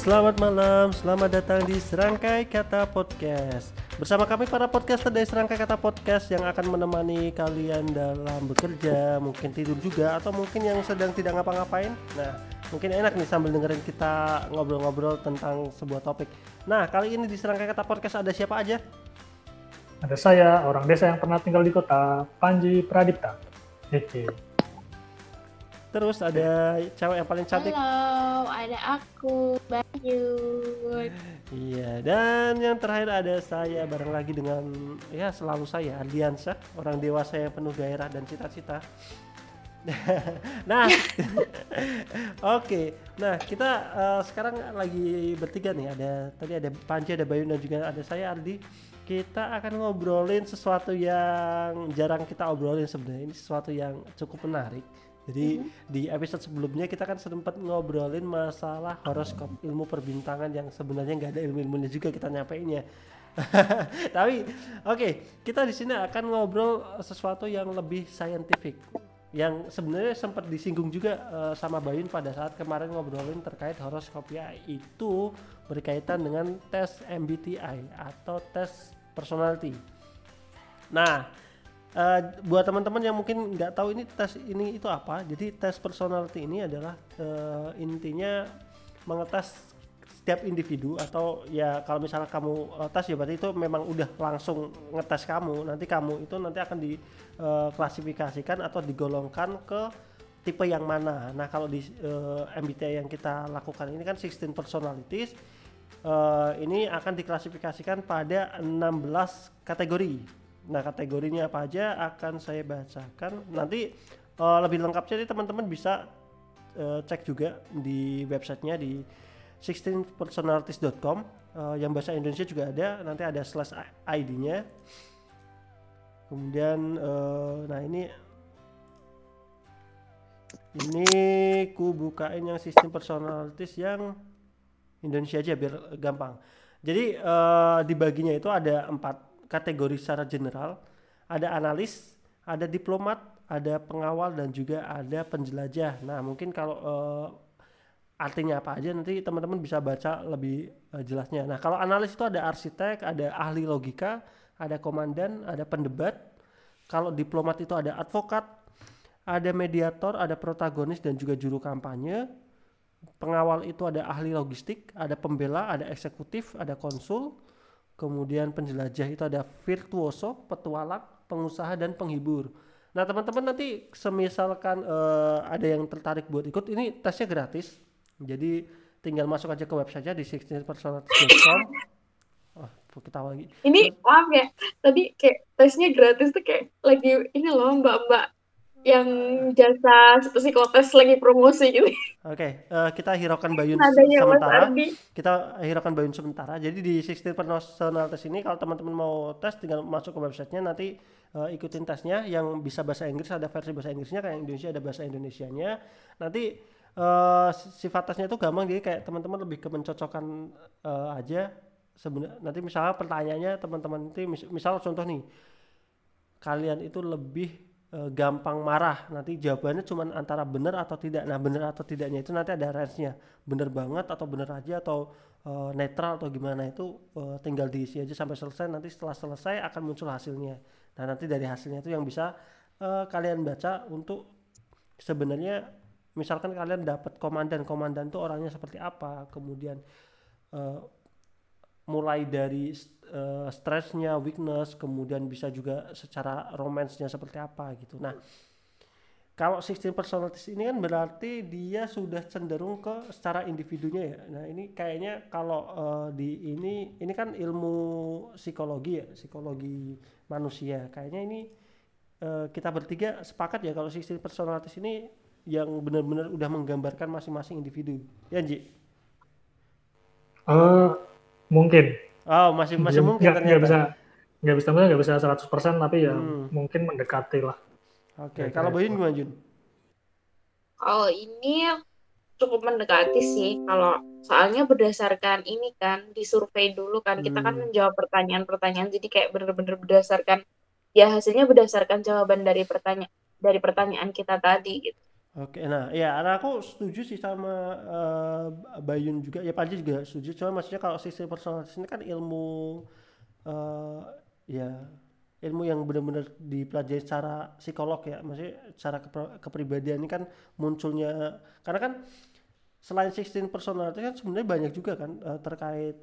selamat malam. Selamat datang di Serangkai Kata Podcast. Bersama kami para podcaster dari Serangkai Kata Podcast yang akan menemani kalian dalam bekerja, mungkin tidur juga atau mungkin yang sedang tidak ngapa-ngapain. Nah, mungkin enak nih sambil dengerin kita ngobrol-ngobrol tentang sebuah topik. Nah, kali ini di Serangkai Kata Podcast ada siapa aja? Ada saya, orang desa yang pernah tinggal di kota, Panji Pradipta. Hehe. Terus ada cewek yang paling cantik. Halo, ada aku, Bayu. Iya, dan yang terakhir ada saya bareng lagi dengan ya selalu saya Ardiansyah, orang dewasa yang penuh gairah dan cita-cita. nah, oke. Nah, kita uh, sekarang lagi bertiga nih. Ada tadi ada Panji, ada Bayu dan juga ada saya Ardi. Kita akan ngobrolin sesuatu yang jarang kita obrolin sebenarnya. Ini sesuatu yang cukup menarik jadi mm-hmm. di episode sebelumnya kita kan sempat ngobrolin masalah horoskop ilmu perbintangan yang sebenarnya nggak ada ilmu-ilmunya juga kita nyampeinnya. Tapi oke, okay, kita di sini akan ngobrol sesuatu yang lebih saintifik yang sebenarnya sempat disinggung juga uh, sama Bayun pada saat kemarin ngobrolin terkait horoskop ya itu berkaitan dengan tes MBTI atau tes personality. Nah, uh, buat teman-teman yang mungkin nggak tahu ini tes ini itu apa jadi tes personality ini adalah uh, intinya mengetes setiap individu atau ya kalau misalnya kamu uh, tes ya berarti itu memang udah langsung ngetes kamu. Nanti kamu itu nanti akan diklasifikasikan uh, atau digolongkan ke tipe yang mana. Nah kalau di uh, MBTI yang kita lakukan ini kan 16 personalities uh, ini akan diklasifikasikan pada 16 kategori Nah, kategorinya apa aja akan saya bacakan. Nanti uh, lebih lengkapnya teman-teman bisa uh, cek juga di websitenya di 16personalities.com uh, yang bahasa Indonesia juga ada. Nanti ada slash ID-nya. Kemudian uh, nah ini ini ku bukain yang sistem personalities yang Indonesia aja biar gampang. Jadi uh, dibaginya itu ada empat kategori secara general, ada analis, ada diplomat, ada pengawal dan juga ada penjelajah. Nah, mungkin kalau uh, artinya apa aja nanti teman-teman bisa baca lebih uh, jelasnya. Nah, kalau analis itu ada arsitek, ada ahli logika, ada komandan, ada pendebat. Kalau diplomat itu ada advokat, ada mediator, ada protagonis dan juga juru kampanye. Pengawal itu ada ahli logistik, ada pembela, ada eksekutif, ada konsul kemudian penjelajah itu ada virtuoso, petualang, pengusaha dan penghibur. Nah teman-teman nanti semisalkan uh, ada yang tertarik buat ikut, ini tesnya gratis. Jadi tinggal masuk aja ke website di 16personality.com. Oh, kita lagi. Ini maaf ya, tadi kayak tesnya gratis tuh kayak lagi ini loh mbak-mbak yang jasa psikotes lagi promosi gitu. Oke, okay, uh, eh, kita hiraukan Bayun Adanya sementara. Kita hiraukan Bayun sementara. Jadi di 16 personal test ini kalau teman-teman mau tes tinggal masuk ke websitenya nanti uh, ikutin tesnya yang bisa bahasa Inggris ada versi bahasa Inggrisnya kayak Indonesia ada bahasa Indonesianya. Nanti uh, sifat tesnya itu gampang jadi kayak teman-teman lebih ke mencocokkan uh, aja sebenarnya nanti misalnya pertanyaannya teman-teman itu mis misal contoh nih kalian itu lebih e, gampang marah. Nanti jawabannya cuma antara benar atau tidak. Nah benar atau tidaknya itu nanti ada range-nya. Benar banget atau benar aja atau e, netral atau gimana itu e, tinggal diisi aja sampai selesai. Nanti setelah selesai akan muncul hasilnya. Nah nanti dari hasilnya itu yang bisa e, kalian baca untuk sebenarnya misalkan kalian dapat komandan. Komandan itu orangnya seperti apa? Kemudian mulai dari uh, stresnya, weakness, kemudian bisa juga secara romansnya seperti apa gitu. Nah, kalau 16 personalities ini kan berarti dia sudah cenderung ke secara individunya ya. Nah, ini kayaknya kalau uh, di ini ini kan ilmu psikologi ya, psikologi manusia. Kayaknya ini uh, kita bertiga sepakat ya kalau 16 personalities ini yang benar-benar udah menggambarkan masing-masing individu. Ya, Ji? Uh, Mungkin. Oh, masih masih mungkin gak, ternyata. Gak bisa nggak bisa nggak bisa 100% tapi ya hmm. mungkin mendekati lah. Oke, okay. kalau Bayun gimana Jun? Kalau ini cukup mendekati sih kalau soalnya berdasarkan ini kan di survei dulu kan hmm. kita kan hmm. menjawab pertanyaan-pertanyaan jadi kayak bener-bener berdasarkan ya hasilnya berdasarkan jawaban dari pertanyaan dari pertanyaan kita tadi gitu. Oke, nah ya nah aku setuju sih sama eh, Bayun juga, ya Panji juga setuju. Cuma maksudnya kalau sisi personalitas ini kan ilmu eh ya ilmu yang benar-benar dipelajari secara psikolog ya, maksudnya secara kepribadian ini kan munculnya karena kan selain 16 personality kan sebenarnya banyak juga kan eh, terkait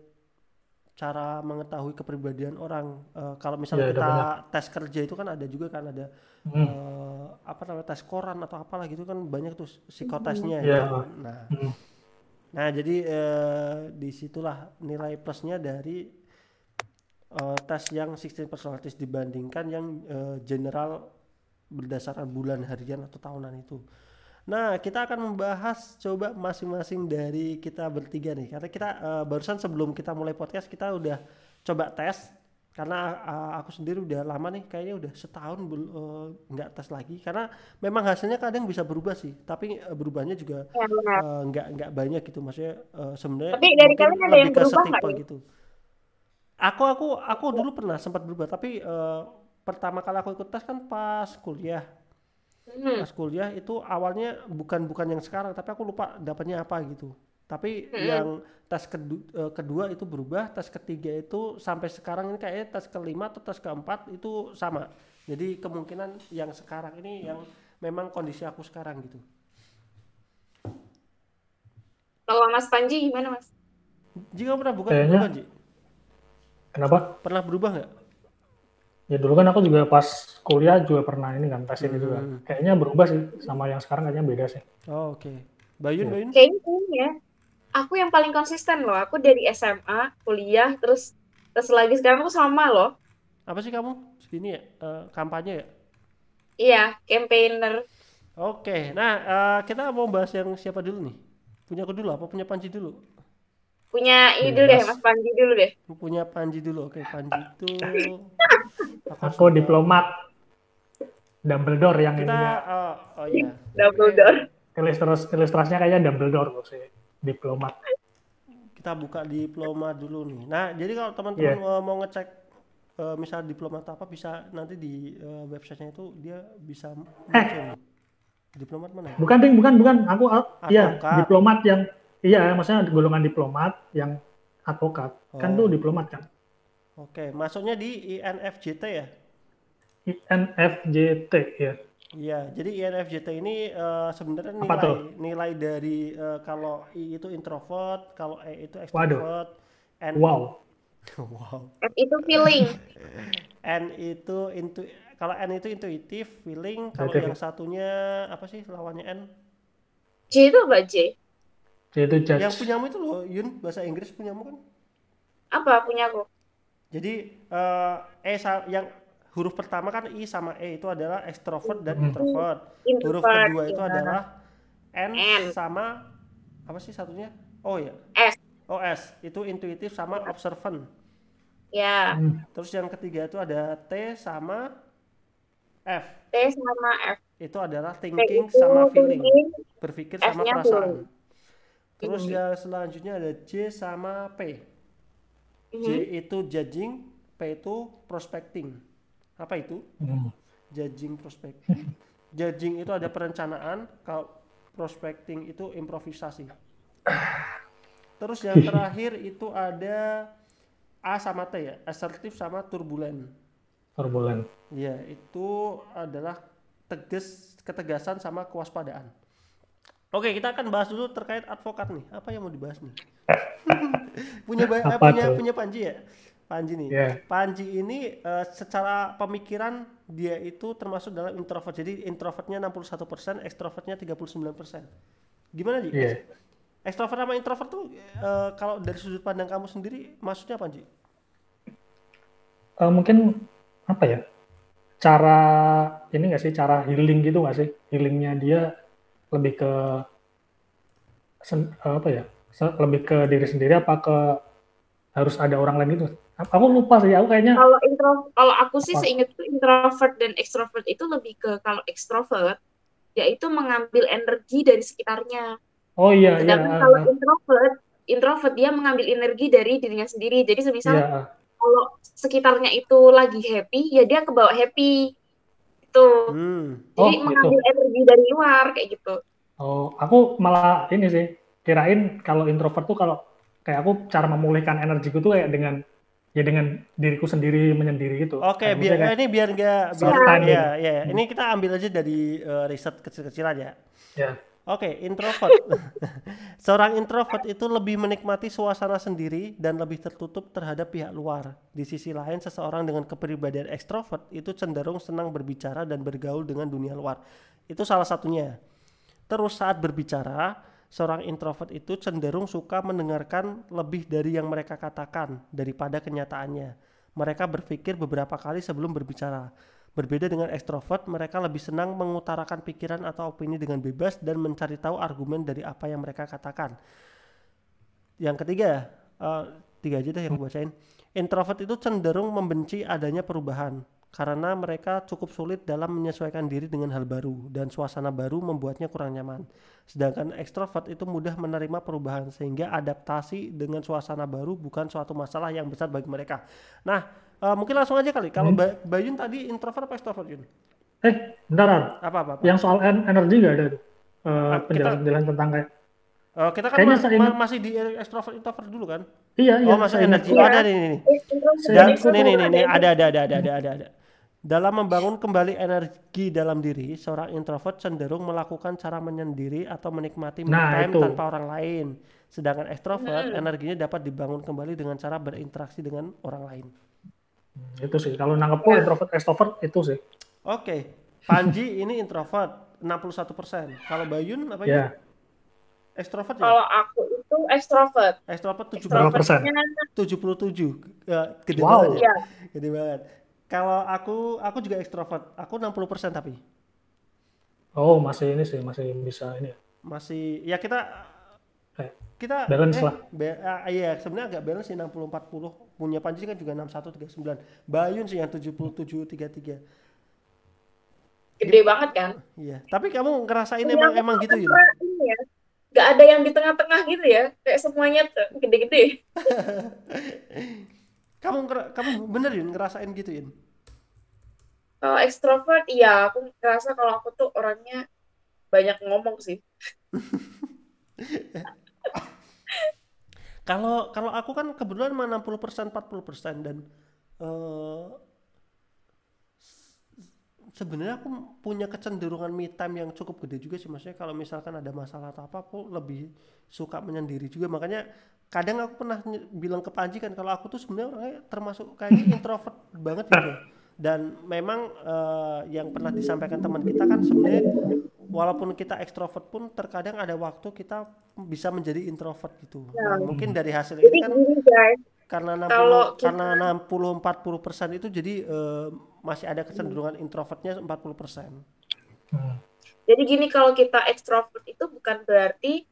cara mengetahui kepribadian orang. Eh, kalau misalnya ada kita tes kerja itu kan ada juga kan ada Hmm. eh, apa namanya tes koran atau apalah gitu kan banyak tuh psikotesnya Iya. gitu. Nah, Hmm. nah jadi eh, di situlah nilai plusnya dari eh, tes yang 16 personalities dibandingkan yang eh, general berdasarkan bulan harian atau tahunan itu. Nah, kita akan membahas coba masing-masing dari kita bertiga nih. Karena kita eh, barusan sebelum kita mulai podcast kita udah coba tes karena eh, aku sendiri udah lama nih kayaknya udah setahun eh, nggak tes lagi. Karena memang hasilnya kadang bisa berubah sih tapi eh, berubahnya juga Ya, benar. eh, nggak nggak banyak gitu. Maksudnya eh, sebenarnya Tapi dari kalian ada yang berubah nggak setipe gitu. Aku aku aku dulu pernah sempat berubah tapi eh, pertama kali aku ikut tes kan pas kuliah. Hmm. pas kuliah itu awalnya bukan bukan yang sekarang tapi aku lupa dapatnya apa gitu tapi Mm-mm. yang tes kedu- eh, kedua itu berubah tes ketiga itu sampai sekarang ini kayaknya tes kelima atau tes keempat itu sama jadi kemungkinan yang sekarang ini yang memang kondisi aku sekarang gitu Kalau Mas Panji gimana Mas? jika pernah bukan Kayaknya- berubah Ji? Kenapa? pernah berubah nggak Ya dulu kan aku juga pas kuliah juga pernah ini kan tes ini juga. Hmm. Kayaknya berubah sih sama yang sekarang kayaknya beda sih. oh, oke Bayun Iya. Bayun Kayaknya ini ya. Aku yang paling konsisten loh. Aku dari SMA, kuliah, terus terus lagi sekarang aku sama loh. apa sih kamu segini ya eh, kampanye ya Iya, campaigner. oke nah eh, kita mau bahas yang siapa dulu nih punya aku dulu apa punya Panji dulu Punya ini dulu deh. Mas Panji dulu deh. punya Panji dulu oke Panji itu Aku diplomat Dumbledore yang kita ininya oh, oh iya Dumbledore. ilustras ilustrasinya kayaknya Dumbledore sih. Diplomat. kita buka diploma dulu nih nah jadi kalau teman-teman Iya. mau, ngecek eh, misal diploma atau apa bisa nanti di eh, websitenya itu dia bisa nih. diplomat mana ya? Bukan ding, bukan bukan. Aku iya Advokat. diplomat yang iya maksudnya golongan diplomat yang advokat. Kan Oh. tuh diplomat kan. oke masuknya di INFJT ya INFJT ya. Iya, jadi INFJT ini eh, sebenarnya nilai tuh? nilai dari eh, kalau I itu introvert, kalau E itu extrovert, N Wow. wow, F itu feeling. N itu intu kalau N itu intuitif, feeling, kalau yang satunya apa sih lawannya N? J itu apa J? J itu judge. Yang punyamu itu loh, Yun, bahasa Inggris punyamu kan? Apa punya aku? Jadi eh, E sa- yang huruf pertama kan I sama E itu adalah extrovert dan Mhm. introvert. Huruf Introvert. kedua itu ya. adalah N, N. sama apa sih satunya? O ya. S. Oh S itu intuitif sama observant. Ya, Hmm. Terus yang ketiga itu ada T sama F. T sama F. Itu adalah thinking itu sama feeling, thinking, berpikir sama perasaan. feeling. Terus Mhm. yang selanjutnya ada J sama P. J Mhm. itu judging, P itu prospecting. Apa itu? Hmm. Judging, prospecting. Judging itu ada perencanaan, kalau prospecting itu improvisasi. Terus yang terakhir itu ada A sama T ya, assertif sama turbulent. Turbulent. Ya, itu adalah tegas, ketegasan sama kewaspadaan. Oke, kita akan bahas dulu terkait advokat nih. Apa yang mau dibahas nih? punya Apa punya tuh? punya Panji ya? Panji nih. Iya. Panji ini eh, secara pemikiran dia itu termasuk dalam introvert. Jadi introvertnya 61%, ekstrovertnya 39%. Gimana Ji? Iya. Ekstrovert sama introvert tuh eh, kalau dari sudut pandang kamu sendiri maksudnya apa Ji? Eh, mungkin apa ya? Cara ini nggak sih cara healing gitu nggak sih? Healingnya dia lebih ke sen- apa ya? Lebih ke diri sendiri apa ke harus ada orang lain gitu? Aku lupa sih. Aku kayaknya Kalau intro, kalau aku sih Apa? seingatku introvert dan extrovert itu lebih ke kalau extrovert yaitu mengambil energi dari sekitarnya. oh iya iya Sedangkan ah, kalau ah, introvert, introvert dia mengambil energi dari dirinya sendiri. Jadi semisal iya ah. kalau sekitarnya itu lagi happy, ya dia kebawa happy. Itu. Hmm. Jadi Oh, gitu. mengambil energi dari luar kayak gitu. Oh, aku malah ini sih, kirain kalau introvert tuh kalau kayak aku cara memulihkan energiku tuh kayak dengan ya dengan diriku sendiri menyendiri gitu. Oke, Kayak biar ini biar enggak biar ya, gitu. ya. Ini kita ambil aja dari eh, riset kecil-kecilan ya. ya. Oke, introvert. Seorang introvert itu lebih menikmati suasana sendiri dan lebih tertutup terhadap pihak luar. Di sisi lain, seseorang dengan kepribadian ekstrovert itu cenderung senang berbicara dan bergaul dengan dunia luar. Itu salah satunya. Terus saat berbicara, seorang introvert itu cenderung suka mendengarkan lebih dari yang mereka katakan daripada kenyataannya. Mereka berpikir beberapa kali sebelum berbicara. Berbeda dengan ekstrovert, mereka lebih senang mengutarakan pikiran atau opini dengan bebas dan mencari tahu argumen dari apa yang mereka katakan. Yang ketiga, eh, tiga aja deh yang gue bacain. Introvert itu cenderung membenci adanya perubahan karena mereka cukup sulit dalam menyesuaikan diri dengan hal baru dan suasana baru membuatnya kurang nyaman. Sedangkan ekstrovert itu mudah menerima perubahan sehingga adaptasi dengan suasana baru bukan suatu masalah yang besar bagi mereka. Nah, eh, mungkin langsung aja kali. Kalau Hmm. Ba- Bayun tadi introvert apa ekstrovert Yun? Eh, bentar, Apa apa? apa? yang soal en- energi nggak ada tuh? Kita- penjelasan-penjelasan tentang kayak Oh, kita kan mas- saya ma- masih di ekstrovert introvert dulu kan? iya iya oh, ingat. energi. Iya. Ada nih, nih, nih. Dan extrovert nih nih nih, nih, ada. ada ada ada ada ada ada. Dalam membangun kembali energi dalam diri, seorang introvert cenderung melakukan cara menyendiri atau menikmati me Nah, time itu. tanpa orang lain. Sedangkan ekstrovert Hmm. energinya dapat dibangun kembali dengan cara berinteraksi dengan orang lain. Hmm, itu sih kalau nangkepku Ya. introvert extrovert itu sih. Oke, Panji ini introvert 61%. Kalau Bayun apa Ya. Ya? Ekstrovert Kalau ya? aku itu ekstrovert. Ekstrovert 70 Berapa persen? Extrovertnya 77. Ya, gede Wow. banget ya. ya Gede banget. Kalau aku aku juga ekstrovert. Aku 60% tapi. Oh masih ini sih masih bisa ini. ya. masih ya kita Eh, kita balance eh, lah. be- ah, iya sebenarnya agak balance sih 60 40 punya Panji kan juga 61 39 Bayun sih yang 77 33 gede banget kan. iya tapi kamu ngerasain Iya, emang emang gitu ya ya, nggak ada yang di tengah-tengah gitu ya. Kayak semuanya gede-gede. kamu kamu bener Yun ngerasain gitu Yun Kalau ekstrovert, iya aku ngerasa kalau aku tuh orangnya banyak ngomong sih. kalau kalau aku kan kebetulan mah 60% 40% dan eh sebenarnya aku punya kecenderungan me time yang cukup gede juga sih maksudnya kalau misalkan ada masalah atau apa aku lebih suka menyendiri juga. Makanya kadang aku pernah bilang ke Panji kan kalau aku tuh sebenarnya orangnya termasuk kayaknya introvert banget gitu. Dan memang eh, yang pernah disampaikan teman kita kan sebenarnya walaupun kita ekstrovert pun terkadang ada waktu kita bisa menjadi introvert gitu. Nah, Ya. mungkin dari hasil ini kan karena 60 Kalau kita- karena 60 40 persen itu jadi eh, masih ada kecenderungan introvertnya 40 persen. Hmm. jadi gini kalau kita ekstrovert itu bukan berarti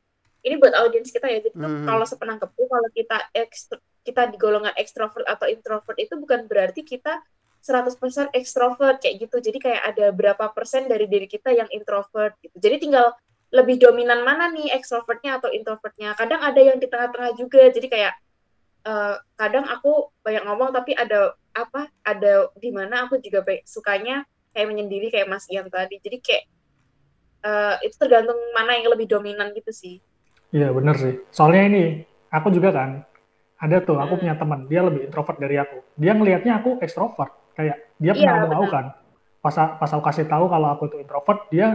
ini buat audiens kita ya. Jadi tuh Mhm. kalau sepenangkepku kalau kita ekstro, kita di golongan ekstrovert atau introvert itu bukan berarti kita 100% ekstrovert kayak gitu. Jadi kayak ada berapa persen dari diri kita yang introvert gitu. Jadi tinggal lebih dominan mana nih ekstrovertnya atau introvertnya. Kadang ada yang di tengah-tengah juga. Jadi kayak eh, kadang aku banyak ngomong tapi ada apa? Ada di mana aku juga baik sukanya kayak menyendiri kayak Mas Ian tadi. Jadi kayak eh, itu tergantung mana yang lebih dominan gitu sih. Iya bener sih. Soalnya ini aku juga kan ada tuh aku Hmm. punya teman dia lebih introvert dari aku. Dia ngelihatnya aku ekstrovert kayak dia Iya, pernah aku benar. kan. Pas pas aku kasih tahu kalau aku itu introvert dia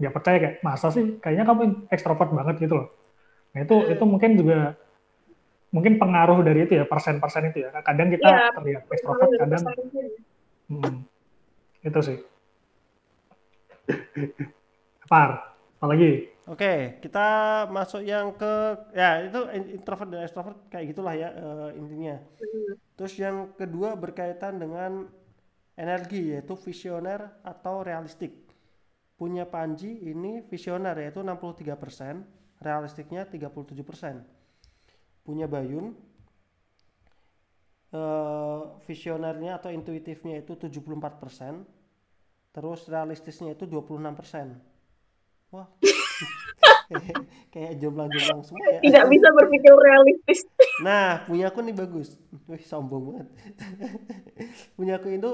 dia percaya kayak masa sih kayaknya kamu ekstrovert banget gitu loh. Nah itu Hmm. itu mungkin juga mungkin pengaruh dari itu ya persen-persen itu ya. Kadang kita Iya, terlihat Kalau ekstrovert, dari kadang hmm, itu sih. Par, apalagi? Oke, kita masuk yang ke ya itu in- introvert dan extrovert kayak gitulah ya eh, intinya. Hmm. Terus yang kedua berkaitan dengan energi yaitu visioner atau realistik. Punya Panji ini visioner yaitu 63%, realistiknya 37%. Punya Bayun eh, visionernya atau intuitifnya itu 74%, terus realistisnya itu 26%. Wah. kayak jomblang-jomblang semua ya. Tidak bisa berpikir realistis. Nah, punya aku nih bagus. Wih, sombong banget. punya aku itu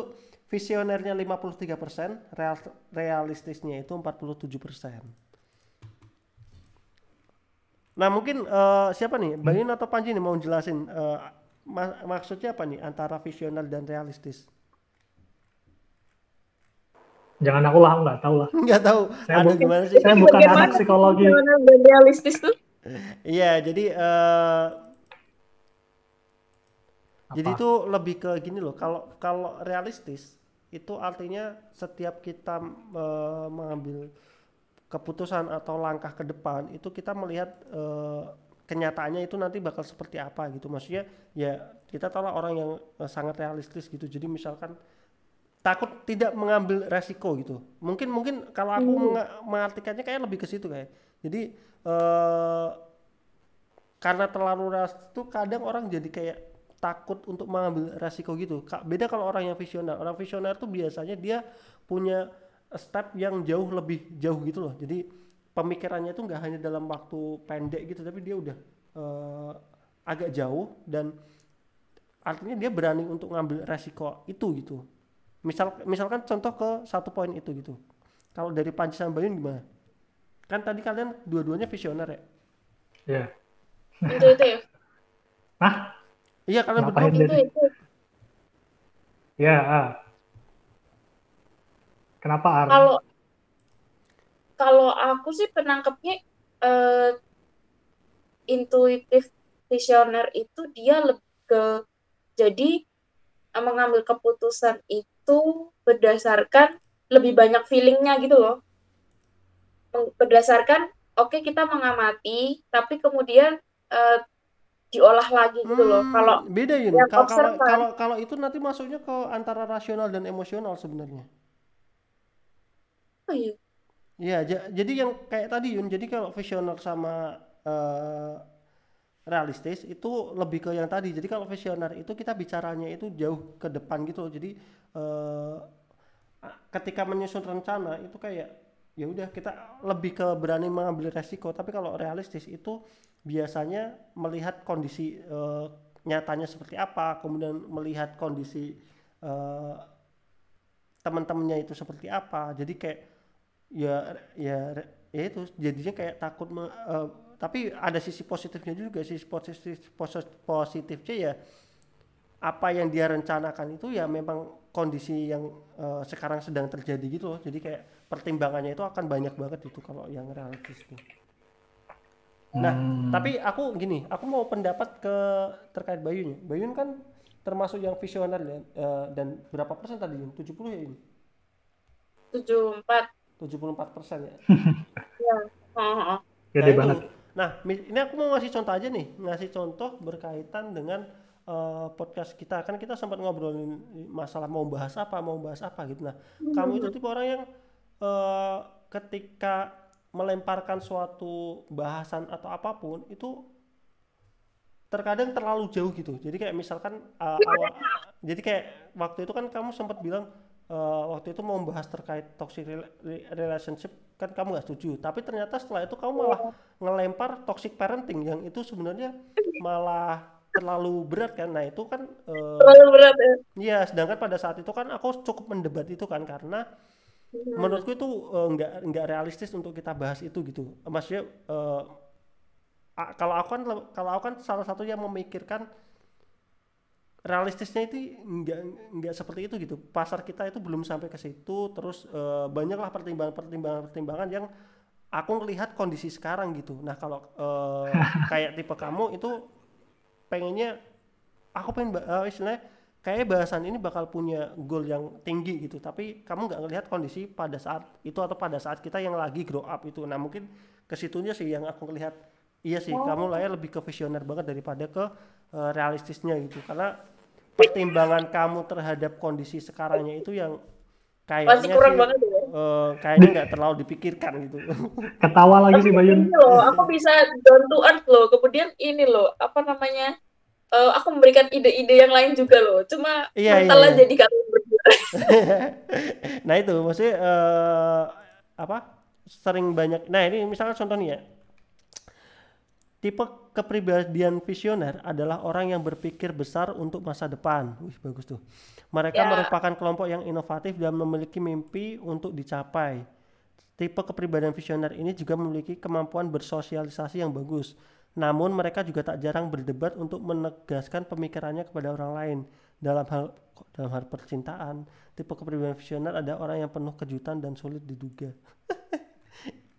visionernya 53%, real, realistisnya itu 47%. Nah, mungkin eh, siapa nih? Bayun atau Panji nih mau jelasin eh, ma- maksudnya apa nih antara visioner dan realistis? Jangan aku lah, nggak tahu lah. Nggak tahu. Saya Aduh bukan- gimana sih? Saya bukan Bagaimana anak psikologi. Dan realistis tuh? Iya, jadi eh Apa? jadi itu lebih ke gini loh. Kalau kalau realistis itu artinya setiap kita eh, mengambil keputusan atau langkah ke depan itu kita melihat eh, kenyataannya itu nanti bakal seperti apa gitu. Maksudnya ya kita tahu lah orang yang eh, sangat realistis gitu. Jadi misalkan takut tidak mengambil resiko gitu. Mungkin mungkin kalau aku menga- mengartikannya kayak lebih ke situ kayak. Jadi eh karena terlalu realistis itu kadang orang jadi kayak takut untuk mengambil resiko gitu. Beda kalau orang yang visioner. Orang visioner tuh biasanya dia punya step yang jauh lebih jauh gitu loh. Jadi pemikirannya itu nggak hanya dalam waktu pendek gitu, tapi dia udah eh, agak jauh dan artinya dia berani untuk ngambil resiko itu gitu. Misal misalkan contoh ke satu poin itu gitu. Kalau dari Panji sama Bayun gimana? Kan tadi kalian dua-duanya visioner ya? Ya. Itu itu ya. Hah? Iya kalian berdua Itu itu. Ya. ah. Kenapa? Kalau kalau aku sih penangkapnya eh, intuitif visioner itu dia lebih ke jadi eh, mengambil keputusan itu berdasarkan lebih banyak feelingnya gitu loh. Berdasarkan oke kita mengamati tapi kemudian eh, diolah lagi gitu loh. Hmm, Kalau beda Kalau observan. kalau kalau itu nanti masuknya ke antara rasional dan emosional sebenarnya. Oh iya, Iya, ja- jadi yang kayak tadi Yun, jadi kalau visioner sama eh, realistis itu lebih ke yang tadi. Jadi kalau visioner itu kita bicaranya itu jauh ke depan gitu. Jadi eh, ketika menyusun rencana itu kayak ya udah kita lebih ke berani mengambil resiko. Tapi kalau realistis itu biasanya melihat kondisi eh, nyatanya seperti apa, kemudian melihat kondisi eh, teman-temannya itu seperti apa. Jadi kayak ya ya ya itu jadinya kayak takut me- eh, tapi ada sisi positifnya juga sisi positif posi- positifnya ya apa yang dia rencanakan itu ya memang kondisi yang eh, sekarang sedang terjadi gitu loh jadi kayak pertimbangannya itu akan banyak banget itu kalau yang realistis itu. Nah, Hmm. tapi aku gini, aku mau pendapat ke terkait Bayun ya. Bayun kan termasuk yang visioner ya, eh, dan berapa persen tadi Yun? 70 ya ini? 74 74 persen ya. ya. Oh, oh. Gede Nah, banget. itu. Nah, ini aku mau ngasih contoh aja nih, ngasih contoh berkaitan dengan eh, podcast kita. Kan kita sempat ngobrolin masalah mau bahas apa, mau bahas apa gitu. Nah, kamu itu tipe orang yang eh, ketika melemparkan suatu bahasan atau apa pun itu terkadang terlalu jauh gitu. Jadi kayak misalkan eh, awal, jadi kayak waktu itu kan kamu sempat bilang eh, waktu itu mau membahas terkait toxic rela- re- relationship kan kamu nggak setuju. Tapi ternyata setelah itu kamu malah ngelempar toxic parenting yang itu sebenarnya malah terlalu berat kan. Nah itu kan eh, Terlalu berat ya. Iya, sedangkan pada saat itu kan aku cukup mendebat itu kan karena menurutku itu eh, nggak nggak realistis untuk kita bahas itu gitu. Maksudnya a- kalau aku kan kalau aku kan salah satu yang memikirkan realistisnya itu nggak nggak seperti itu gitu. Pasar kita itu belum sampai ke situ, terus eh, banyaklah pertimbangan-pertimbangan pertimbangan yang aku melihat kondisi sekarang gitu. Nah kalau eh, kayak tipe kamu itu pengennya aku pengen eh, istilahnya kayak bahasan ini bakal punya goal yang tinggi gitu tapi kamu nggak ngelihat kondisi pada saat itu atau pada saat kita yang lagi grow up itu nah mungkin ke situnya sih yang aku ngelihat iya sih kamu lah ya lebih ke visioner banget daripada ke eh, realistisnya gitu karena pertimbangan kamu terhadap kondisi sekarangnya itu yang kayaknya Masih kurang sih, banget ya. eh, kayaknya nggak terlalu dipikirkan gitu Ketawa lagi sih Bayun. Ini loh, aku bisa down to earth loh. Kemudian ini loh, apa namanya? eh, aku memberikan ide-ide yang lain juga loh. Cuma Iya, iya, iya. aja di kalian berdua. nah itu maksudnya eh, apa sering banyak nah ini misalkan contoh nih ya Tipe kepribadian visioner adalah orang yang berpikir besar untuk masa depan. Wih, bagus tuh. Mereka Ya. merupakan kelompok yang inovatif dan memiliki mimpi untuk dicapai. Tipe kepribadian visioner ini juga memiliki kemampuan bersosialisasi yang bagus. Namun mereka juga tak jarang berdebat untuk menegaskan pemikirannya kepada orang lain. Dalam hal dalam hal percintaan, tipe kepribadian visioner ada orang yang penuh kejutan dan sulit diduga.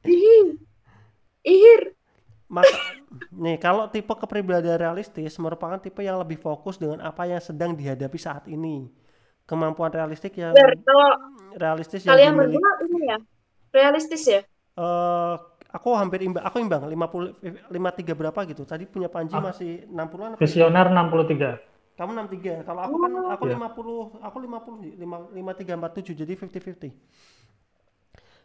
Ih, ihir. Maka, nih kalau tipe kepribadian realistis merupakan tipe yang lebih fokus dengan apa yang sedang dihadapi saat ini. Kemampuan realistik yang Biar kalau realistis yang kalian dimiliki berdua ini ya, realistis ya? eh aku hampir imbang, aku imbang 50 53 berapa gitu. Tadi punya Panji Ah. masih 60-an apa? Visioner 63. Kamu 63. Kalau aku kan aku Iya. 50, aku 50 nih, 5 53 47 jadi 50-50.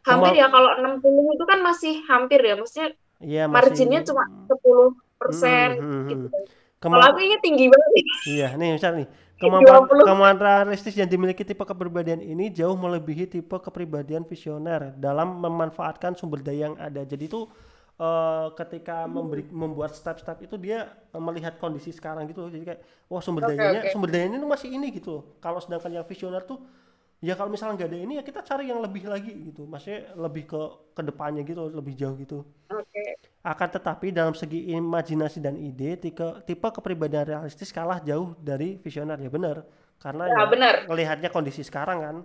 Hampir Kema- ya, kalau 60 itu kan masih hampir ya, maksudnya Iya, masih marginnya cuma 10 persen Hmm, hmm, hmm. gitu. Kalau aku ini tinggi banget. Iya, nih misal nih. Kemampuan 20. kemampuan realistis yang dimiliki tipe kepribadian ini jauh melebihi tipe kepribadian visioner dalam memanfaatkan sumber daya yang ada. Jadi itu eh, ketika memberi membuat step-step itu dia eh, melihat kondisi sekarang gitu loh. Jadi kayak wah sumber dayanya oke. sumber dayanya itu masih ini gitu loh. Kalau sedangkan yang visioner tuh ya kalau misalnya nggak ada ini ya kita cari yang lebih lagi gitu. Maksudnya lebih ke ke depannya gitu, lebih jauh gitu. Oke. Akan tetapi dalam segi imajinasi dan ide, tipe, tipe kepribadian realistis kalah jauh dari visioner ya benar. Karena Ya, ya, benar. melihatnya kondisi sekarang kan,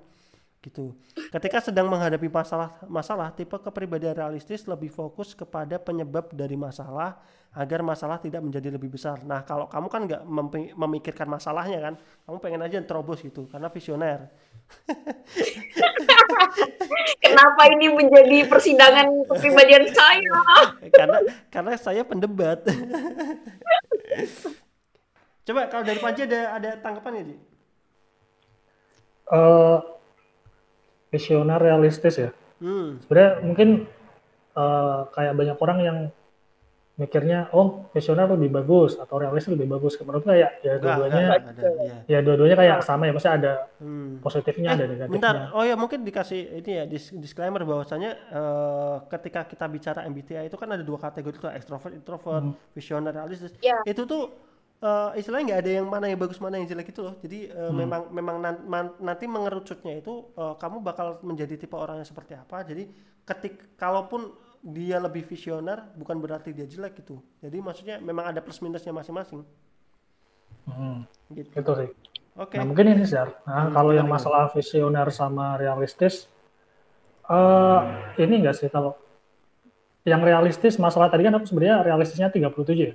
gitu. Ketika sedang menghadapi masalah, masalah tipe kepribadian realistis lebih fokus kepada penyebab dari masalah agar masalah tidak menjadi lebih besar. Nah kalau kamu kan nggak memikirkan masalahnya kan, kamu pengen aja terobos gitu, karena visioner. Kenapa ini menjadi persidangan kepribadian saya? karena karena saya pendebat. Coba kalau dari Panji ada ada tanggapan ya, Ji? Eh, visioner realistis ya. Hmm. Sebenarnya mungkin eh, kayak banyak orang yang mikirnya oh visioner lebih bagus atau realistis lebih bagus. Menurut kayak ya Enggak, dua-duanya. Iya. ya dua-duanya kayak sama ya. Maksudnya ada Hmm. positifnya Eh, ada negatifnya. bentar. Oh ya mungkin dikasih ini ya dis- disclaimer bahwasanya eh, ketika kita bicara MBTI itu kan ada dua kategori tuh extrovert, introvert, Hmm. visioner, realistis. Ya. Itu tuh eh, istilahnya nggak ada yang mana yang bagus mana yang jelek itu loh. Jadi eh, Hmm. memang memang nan- man- nanti mengerucutnya itu eh, kamu bakal menjadi tipe orang yang seperti apa. Jadi ketik kalaupun dia lebih visioner bukan berarti dia jelek gitu. Jadi maksudnya memang ada plus minusnya masing-masing. Hmm, Gitu. gitu sih. Oke. Nah mungkin ini sih. Nah, Hmm, kalau yang gimana, masalah visioner sama realistis, eh ini enggak sih kalau yang realistis masalah tadi kan aku sebenarnya realistisnya 37 ya.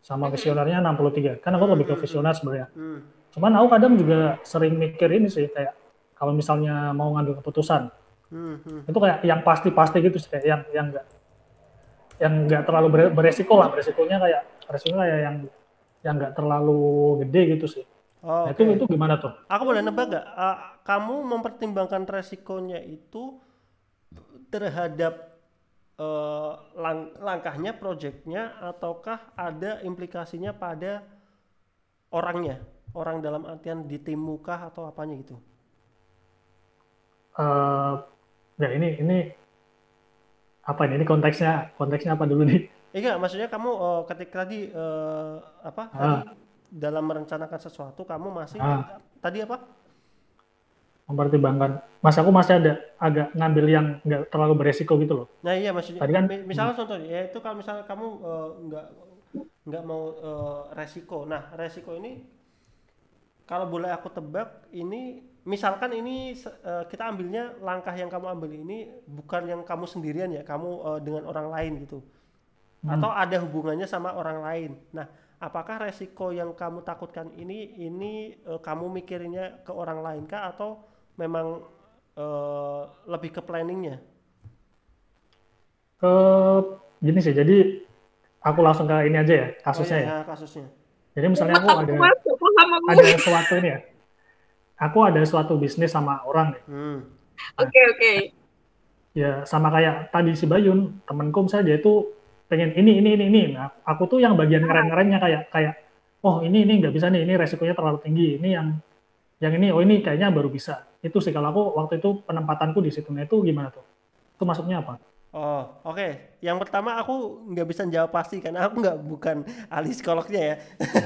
Sama visionernya 63. Kan aku lebih ke visioner sebenarnya. Hmm. Cuman aku kadang juga sering mikir ini sih kayak kalau misalnya mau ngambil keputusan Hmm, hmm. itu kayak yang pasti-pasti gitu sih kayak yang yang enggak yang enggak terlalu ber- beresiko lah beresikonya kayak resikonya kayak yang yang enggak terlalu gede gitu sih. Oh, Nah, oke. itu itu gimana tuh? Aku boleh nebak gak? Ah, kamu mempertimbangkan resikonya itu terhadap eh, lang- langkahnya, proyeknya, ataukah ada implikasinya pada orangnya? Orang dalam artian di timmu kah atau apanya gitu? eh ya ini ini apa ini? Ini konteksnya konteksnya apa dulu nih? Enggak, maksudnya kamu eh, ketika tadi eh, apa? Ah. Tadi dalam merencanakan sesuatu kamu masih Ah. tadi apa? Mempertimbangkan. Mas aku masih ada agak ngambil yang nggak terlalu beresiko gitu loh. Nah iya maksudnya Tadi kan- mi- misalnya contohnya ya itu kalau misalnya kamu eh, nggak nggak mau eh, resiko. Nah resiko ini kalau boleh aku tebak ini misalkan ini eh, kita ambilnya langkah yang kamu ambil ini bukan yang kamu sendirian ya kamu eh, dengan orang lain gitu Hmm. atau ada hubungannya sama orang lain. Nah apakah resiko yang kamu takutkan ini ini eh, kamu mikirinnya ke orang lain kah atau memang eh, lebih ke planningnya? Ke gini sih. Jadi aku langsung ke ini aja ya kasusnya oh, ya. iya, kasusnya. Jadi misalnya aku ada ada suatu ini ya. Aku ada suatu bisnis sama orang nih. Hmm. Oke, oke. Ya sama kayak tadi si Bayun, temenku misalnya dia itu pengen ini ini ini ini. Nah, aku tuh yang bagian keren-kerennya kayak kayak oh ini ini nggak bisa nih, ini resikonya terlalu tinggi. Ini yang yang ini oh ini kayaknya baru bisa. Itu sih kalau aku waktu itu penempatanku di situ. Nah, itu gimana tuh? Itu masuknya apa? Oh, oke. Yang pertama aku nggak bisa jawab pasti karena aku nggak bukan ahli psikolognya ya.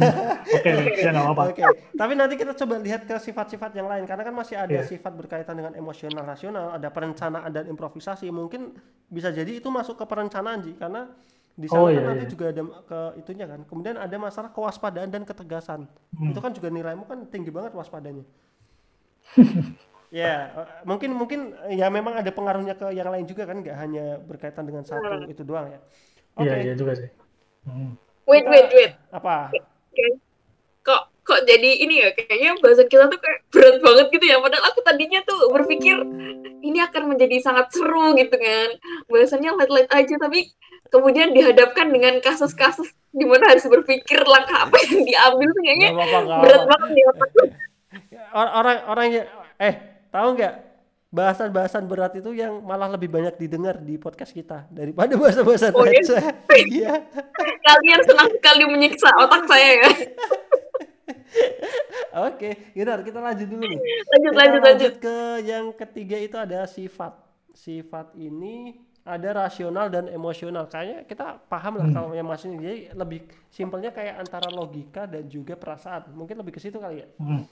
Oke, ya nggak apa-apa. Oke. Tapi nanti kita coba lihat ke sifat-sifat yang lain karena kan masih ada Iya. sifat berkaitan dengan emosional rasional, ada perencanaan dan improvisasi. Mungkin bisa jadi itu masuk ke perencanaan Ji karena di sana Oh, kan iya, nanti iya. juga ada ke itunya kan. Kemudian ada masalah kewaspadaan dan ketegasan. Hmm. Itu kan juga nilaimu kan tinggi banget waspadanya. Ya, eh, mungkin mungkin eh, ya memang ada pengaruhnya ke yang lain juga kan, nggak hanya berkaitan dengan satu itu doang ya. Oke, Iya, iya juga sih. Hmm. Wait, wait, wait. apa? Oke. Kok kok jadi ini ya kayaknya bahasan kita tuh kayak berat banget gitu ya. Padahal aku tadinya tuh berpikir ini akan menjadi sangat seru gitu kan. Bahasannya light-light aja tapi kemudian dihadapkan dengan kasus-kasus di mana harus berpikir langkah apa yang diambil tuh kayaknya Nggak apa-apa, nggak berat apa-apa. banget. Or- orang orang yang eh tahu nggak bahasan-bahasan berat itu yang malah lebih banyak didengar di podcast kita daripada bahasan-bahasan Oh, iya? receh. Iya. Kalian senang sekali menyiksa otak saya ya. Oke, Ginar, kita lanjut dulu nih. Lanjut, Kita lanjut, lanjut. ke yang ketiga itu ada sifat. Sifat ini ada rasional dan emosional. Kayaknya kita paham lah kalau yang maksudnya jadi lebih simpelnya kayak antara logika dan juga perasaan. Mungkin lebih ke situ kali ya. Hmm.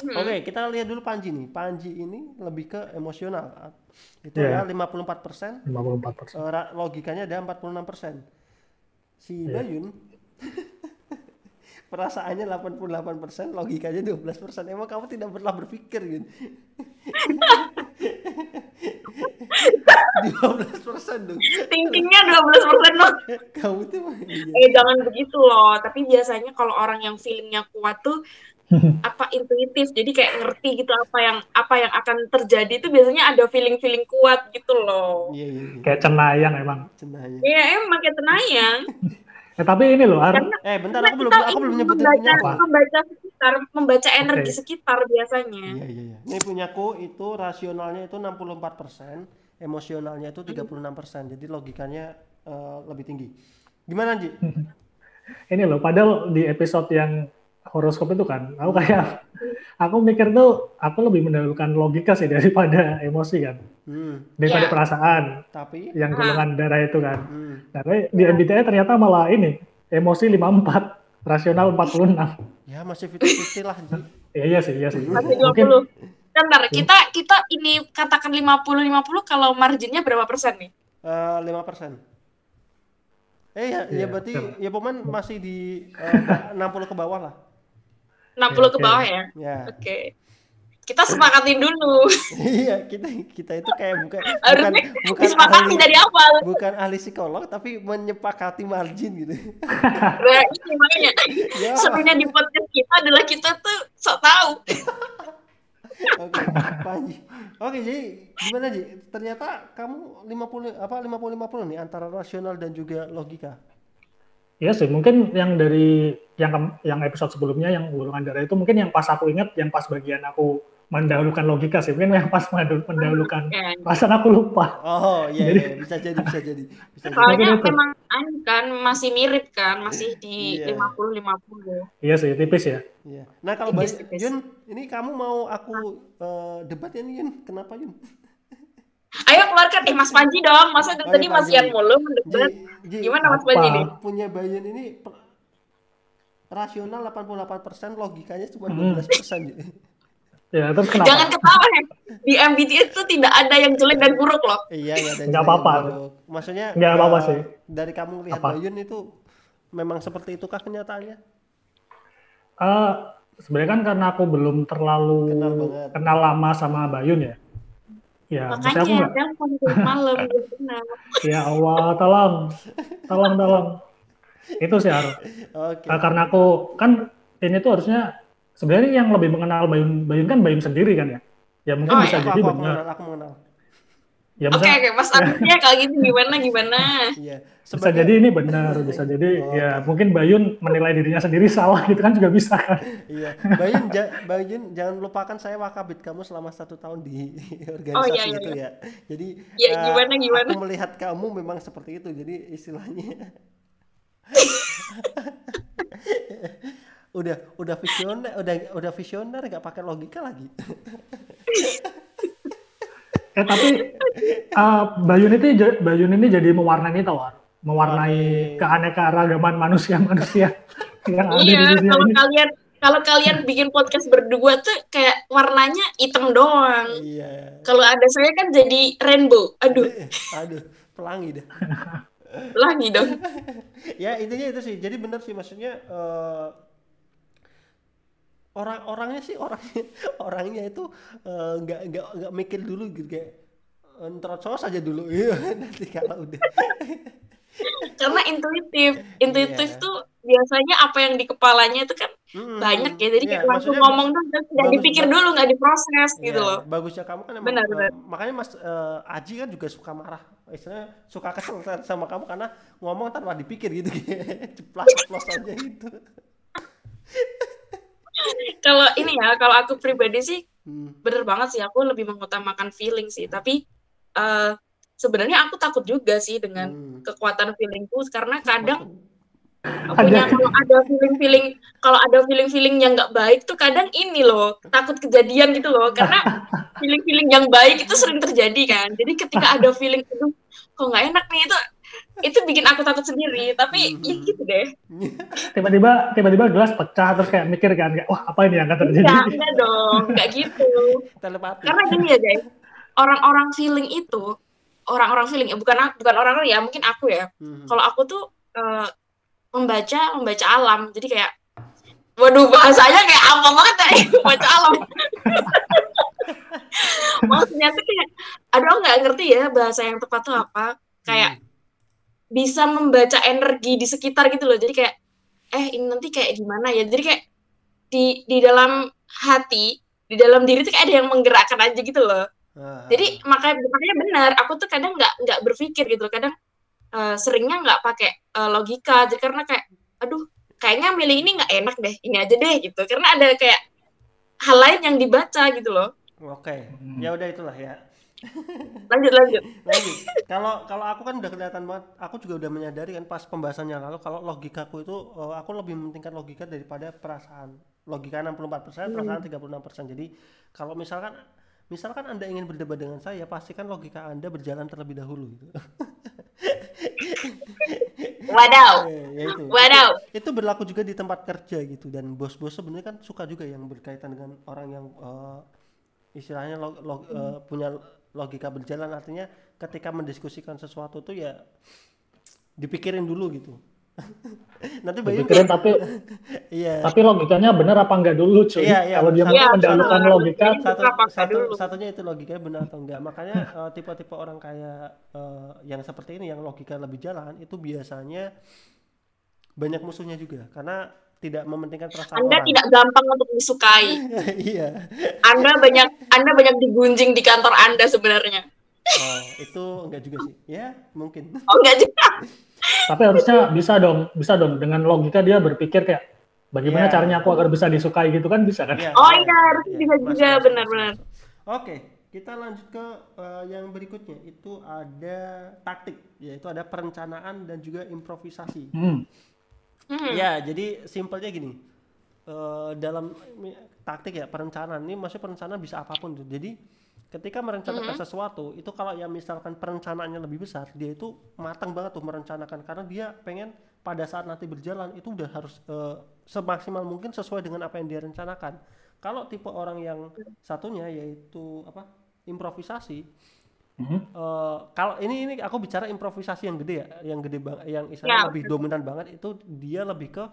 Oke, kita lihat dulu Panji nih. Panji ini lebih ke emosional. Itu Iya. ya 54%, 54 persen. eh, ra- logikanya ada 46%. Si Iya. Bayun perasaannya 88%, logikanya 12%. Emang kamu tidak pernah berpikir gitu. 12% dong. Thinkingnya 12% loh. Kamu tuh iya. Eh jangan begitu loh. Tapi biasanya kalau orang yang feelingnya kuat tuh apa intuitif jadi kayak ngerti gitu apa yang apa yang akan terjadi itu biasanya ada feeling feeling kuat gitu loh Iya, iya, iya. Kayak cenayang emang. Cenahnya. Iya emang kayak tenayang Eh, tapi ini loh, Ar, karena Eh, bentar karena aku belum kita aku belum nyebutin membaca apa. membaca sekitar membaca energi sekitar biasanya Iya iya iya. Ini punyaku itu rasionalnya itu 64%, emosionalnya itu 36%. Jadi logikanya eh, lebih tinggi. Gimana, Ji? ini loh, padahal di episode yang horoskop itu kan, aku kayak, aku mikir tuh, aku lebih mendahulukan logika sih daripada emosi kan, Hmm, daripada Iya. perasaan tapi yang golongan darah itu kan. hmm, Tapi di MBTI ternyata malah ini, emosi 54, rasional 46. ya masih 50-50 lah, Ji. Ya, iya sih, iya sih. masih Mungkin 20 Bentar, kita kita ini katakan 50 50 kalau marginnya berapa persen nih? Eh, 5%. Eh ya, ya Iya, berarti betul. ya Poman masih di eh, 60 ke bawah lah. 60 ke Oke. bawah ya. Ya. Oke. Kita sepakatin dulu. Iya, kita kita itu kayak bukan bukan bukan ahli dari awal. bukan ahli psikolog tapi menyepakati margin gitu. Nah, ini makanya Ya. serunya di podcast kita adalah kita tuh sok tahu. Oke, Panji. Oke, jadi gimana Ji? Ternyata kamu 50 apa 50 50 nih antara rasional dan juga logika. Iya sih, mungkin yang dari yang yang episode sebelumnya yang golongan darah itu mungkin yang pas aku ingat yang pas bagian aku mendahulukan logika sih, mungkin yang pas mendahul- mendahulukan Ya. perasaan aku lupa. Oh, iya, Jadi- iya, bisa jadi, bisa jadi. Bisa jadi. Soalnya memang anu kan masih mirip kan, masih di Iya. 50 50. Iya sih, tipis ya. Iya. Nah, kalau Tipis, tipis. Yun, ini kamu mau aku eh, debat ya nih Yun? Kenapa Yun? Ayo keluarkan eh Mas Panji dong. Masa Ayo, tadi Mas. Ian mulu Ji, Gimana Mas? Panji nih? punya Bayun ini rasional 88%, logikanya cuma Hmm. 12%. Ji. Ya, terus kenapa? Jangan ketawa ya. Di MBTI itu tidak ada yang jelek dan buruk loh. Iya, iya, ada Nggak juga apa-apa. Maksudnya Nggak apa-apa eh, sih. Dari kamu lihat Apa? Bayun itu memang seperti itukah kenyataannya? Eh, sebenarnya kan karena aku belum terlalu Kenal banget. kenal lama sama Bayun ya. Ya, maksudnya aku Makanya nggak. telepon malam kenal. Ya Allah, tolong, tolong, tolong. Itu sih Ar. Oke. Eh, karena aku kan ini tuh harusnya sebenarnya yang lebih mengenal Bayun Bayun kan Bayun sendiri kan ya. Ya mungkin Oh, bisa. Aku, jadi aku, aku benar. mengenal, aku mengenal. Ya Oke bisa oke Mas Arifnya kalau gitu gimana gimana? Iya. bisa Sebagai- jadi ini benar, bisa jadi Oh, ya mungkin Bayun menilai dirinya sendiri salah gitu kan juga bisa kan. Iya, Bayun, ja, Bayun jangan lupakan saya wakabit kamu selama satu tahun di organisasi iya, iya, itu ya. Jadi Ya, eh, gimana, gimana? Aku melihat kamu memang seperti itu. Jadi istilahnya udah udah visioner, udah udah visioner nggak pakai logika lagi. Eh tapi uh, Bayun ini Bayun ini jadi mewarnai itu war, mewarnai keanekaragaman manusia-manusia yang ada iya, di dunia kalau ini. kalian kalau kalian bikin podcast berdua tuh kayak warnanya hitam doang. Iya. Kalau ada saya kan jadi rainbow. Aduh. Aduh, pelangi deh. pelangi dong. ya intinya itu sih. Jadi benar sih maksudnya uh, orang-orangnya sih orangnya orangnya itu eh, nggak uh, nggak nggak mikir dulu gitu kayak tercos aja dulu. Iya nanti kalau udah. Karena intuitif. Intuitif yeah. tuh biasanya apa yang di kepalanya itu kan hmm, banyak ya. Jadi yeah, langsung ngomong tuh nggak dipikir dulu nggak diproses yeah, gitu loh. bagusnya kamu kan emang, benar, uh, benar. makanya mas uh, Aji kan juga suka marah. Istilahnya suka kesel sama kamu karena ngomong tanpa dipikir gitu ceplas ceplos aja gitu kalau ini ya kalau aku pribadi sih hmm. bener banget sih aku lebih mengutamakan feeling sih. Tapi uh, sebenarnya aku takut juga sih dengan hmm. kekuatan feelingku karena kadang punya kalau ada feeling feeling kalau ada feeling feeling yang nggak baik tuh kadang ini loh takut kejadian gitu loh. Karena feeling feeling yang baik itu sering terjadi kan. Jadi ketika ada feeling itu kok nggak enak nih? Itu itu bikin aku takut sendiri tapi hmm. ya gitu deh. Tiba-tiba tiba-tiba gelas pecah terus kayak mikir kan kayak wah apa ini yang akan terjadi ya, enggak dong nggak gitu. Telepati. karena gini ya guys orang-orang feeling itu orang-orang feeling ya bukan bukan orang orang ya mungkin aku ya. Hmm. kalau aku tuh uh, membaca membaca alam. Jadi kayak waduh bahasanya kayak apa banget ya membaca alam. Maksudnya tuh kayak aduh nggak ngerti ya bahasa yang tepat tuh apa. Kayak hmm bisa membaca energi di sekitar gitu loh. Jadi kayak eh ini nanti kayak gimana ya? Jadi kayak di di dalam hati di dalam diri tuh kayak ada yang menggerakkan aja gitu loh. Uh, jadi makanya makanya benar aku tuh kadang nggak nggak berpikir gitu loh. kadang uh, seringnya nggak pakai uh, logika. Jadi karena kayak aduh kayaknya milih ini nggak enak deh ini aja deh gitu. Karena ada kayak hal lain yang dibaca gitu loh. Oke. Okay. ya udah itulah ya lanjut lanjut lanjut kalau kalau aku kan udah kelihatan banget aku juga udah menyadari kan pas pembahasannya lalu kalau logikaku itu uh, aku lebih mementingkan logika daripada perasaan logika 64 persen hmm. perasaan 36 persen jadi kalau misalkan misalkan anda ingin berdebat dengan saya pastikan logika anda berjalan terlebih dahulu gitu Wadaw. Eh, ya itu. Wadaw. Itu, itu berlaku juga di tempat kerja gitu dan bos-bos sebenarnya kan suka juga yang berkaitan dengan orang yang uh, istilahnya log, log, hmm. uh, punya logika berjalan artinya ketika mendiskusikan sesuatu tuh ya dipikirin dulu gitu. Nanti Bayu dipikirin tapi iya. tapi logikanya benar apa enggak dulu cuy? Iya, iya. kalau dia iya, mendahulukan logika satu, satu satunya itu logikanya benar atau enggak. Makanya uh, tipe-tipe orang kayak uh, yang seperti ini yang logika lebih jalan itu biasanya banyak musuhnya juga. Karena tidak mementingkan perasaan Anda orang. tidak gampang untuk disukai. iya. Anda banyak Anda banyak digunjing di kantor Anda sebenarnya. Oh, itu enggak juga sih. Ya, mungkin. Oh, enggak juga. Tapi harusnya bisa dong, bisa dong dengan logika dia berpikir kayak bagaimana yeah. caranya aku agar bisa disukai gitu kan bisa kan? Yeah, oh iya, harus yeah, bisa juga benar-benar. Oke, kita lanjut ke uh, yang berikutnya. Itu ada taktik, yaitu ada perencanaan dan juga improvisasi. Hmm. Hmm. Ya, jadi simpelnya gini. Uh, dalam taktik ya perencanaan ini maksudnya perencanaan bisa apa pun tuh. Jadi ketika merencanakan hmm. sesuatu itu kalau ya misalkan perencanaannya lebih besar, dia itu matang banget tuh merencanakan karena dia pengen pada saat nanti berjalan itu udah harus uh, semaksimal mungkin sesuai dengan apa yang dia rencanakan. Kalau tipe orang yang satunya yaitu apa? improvisasi Mm-hmm. Uh, kalau ini ini aku bicara improvisasi yang gede ya, yang gede banget, yang istilahnya ya, lebih dominan banget itu dia lebih ke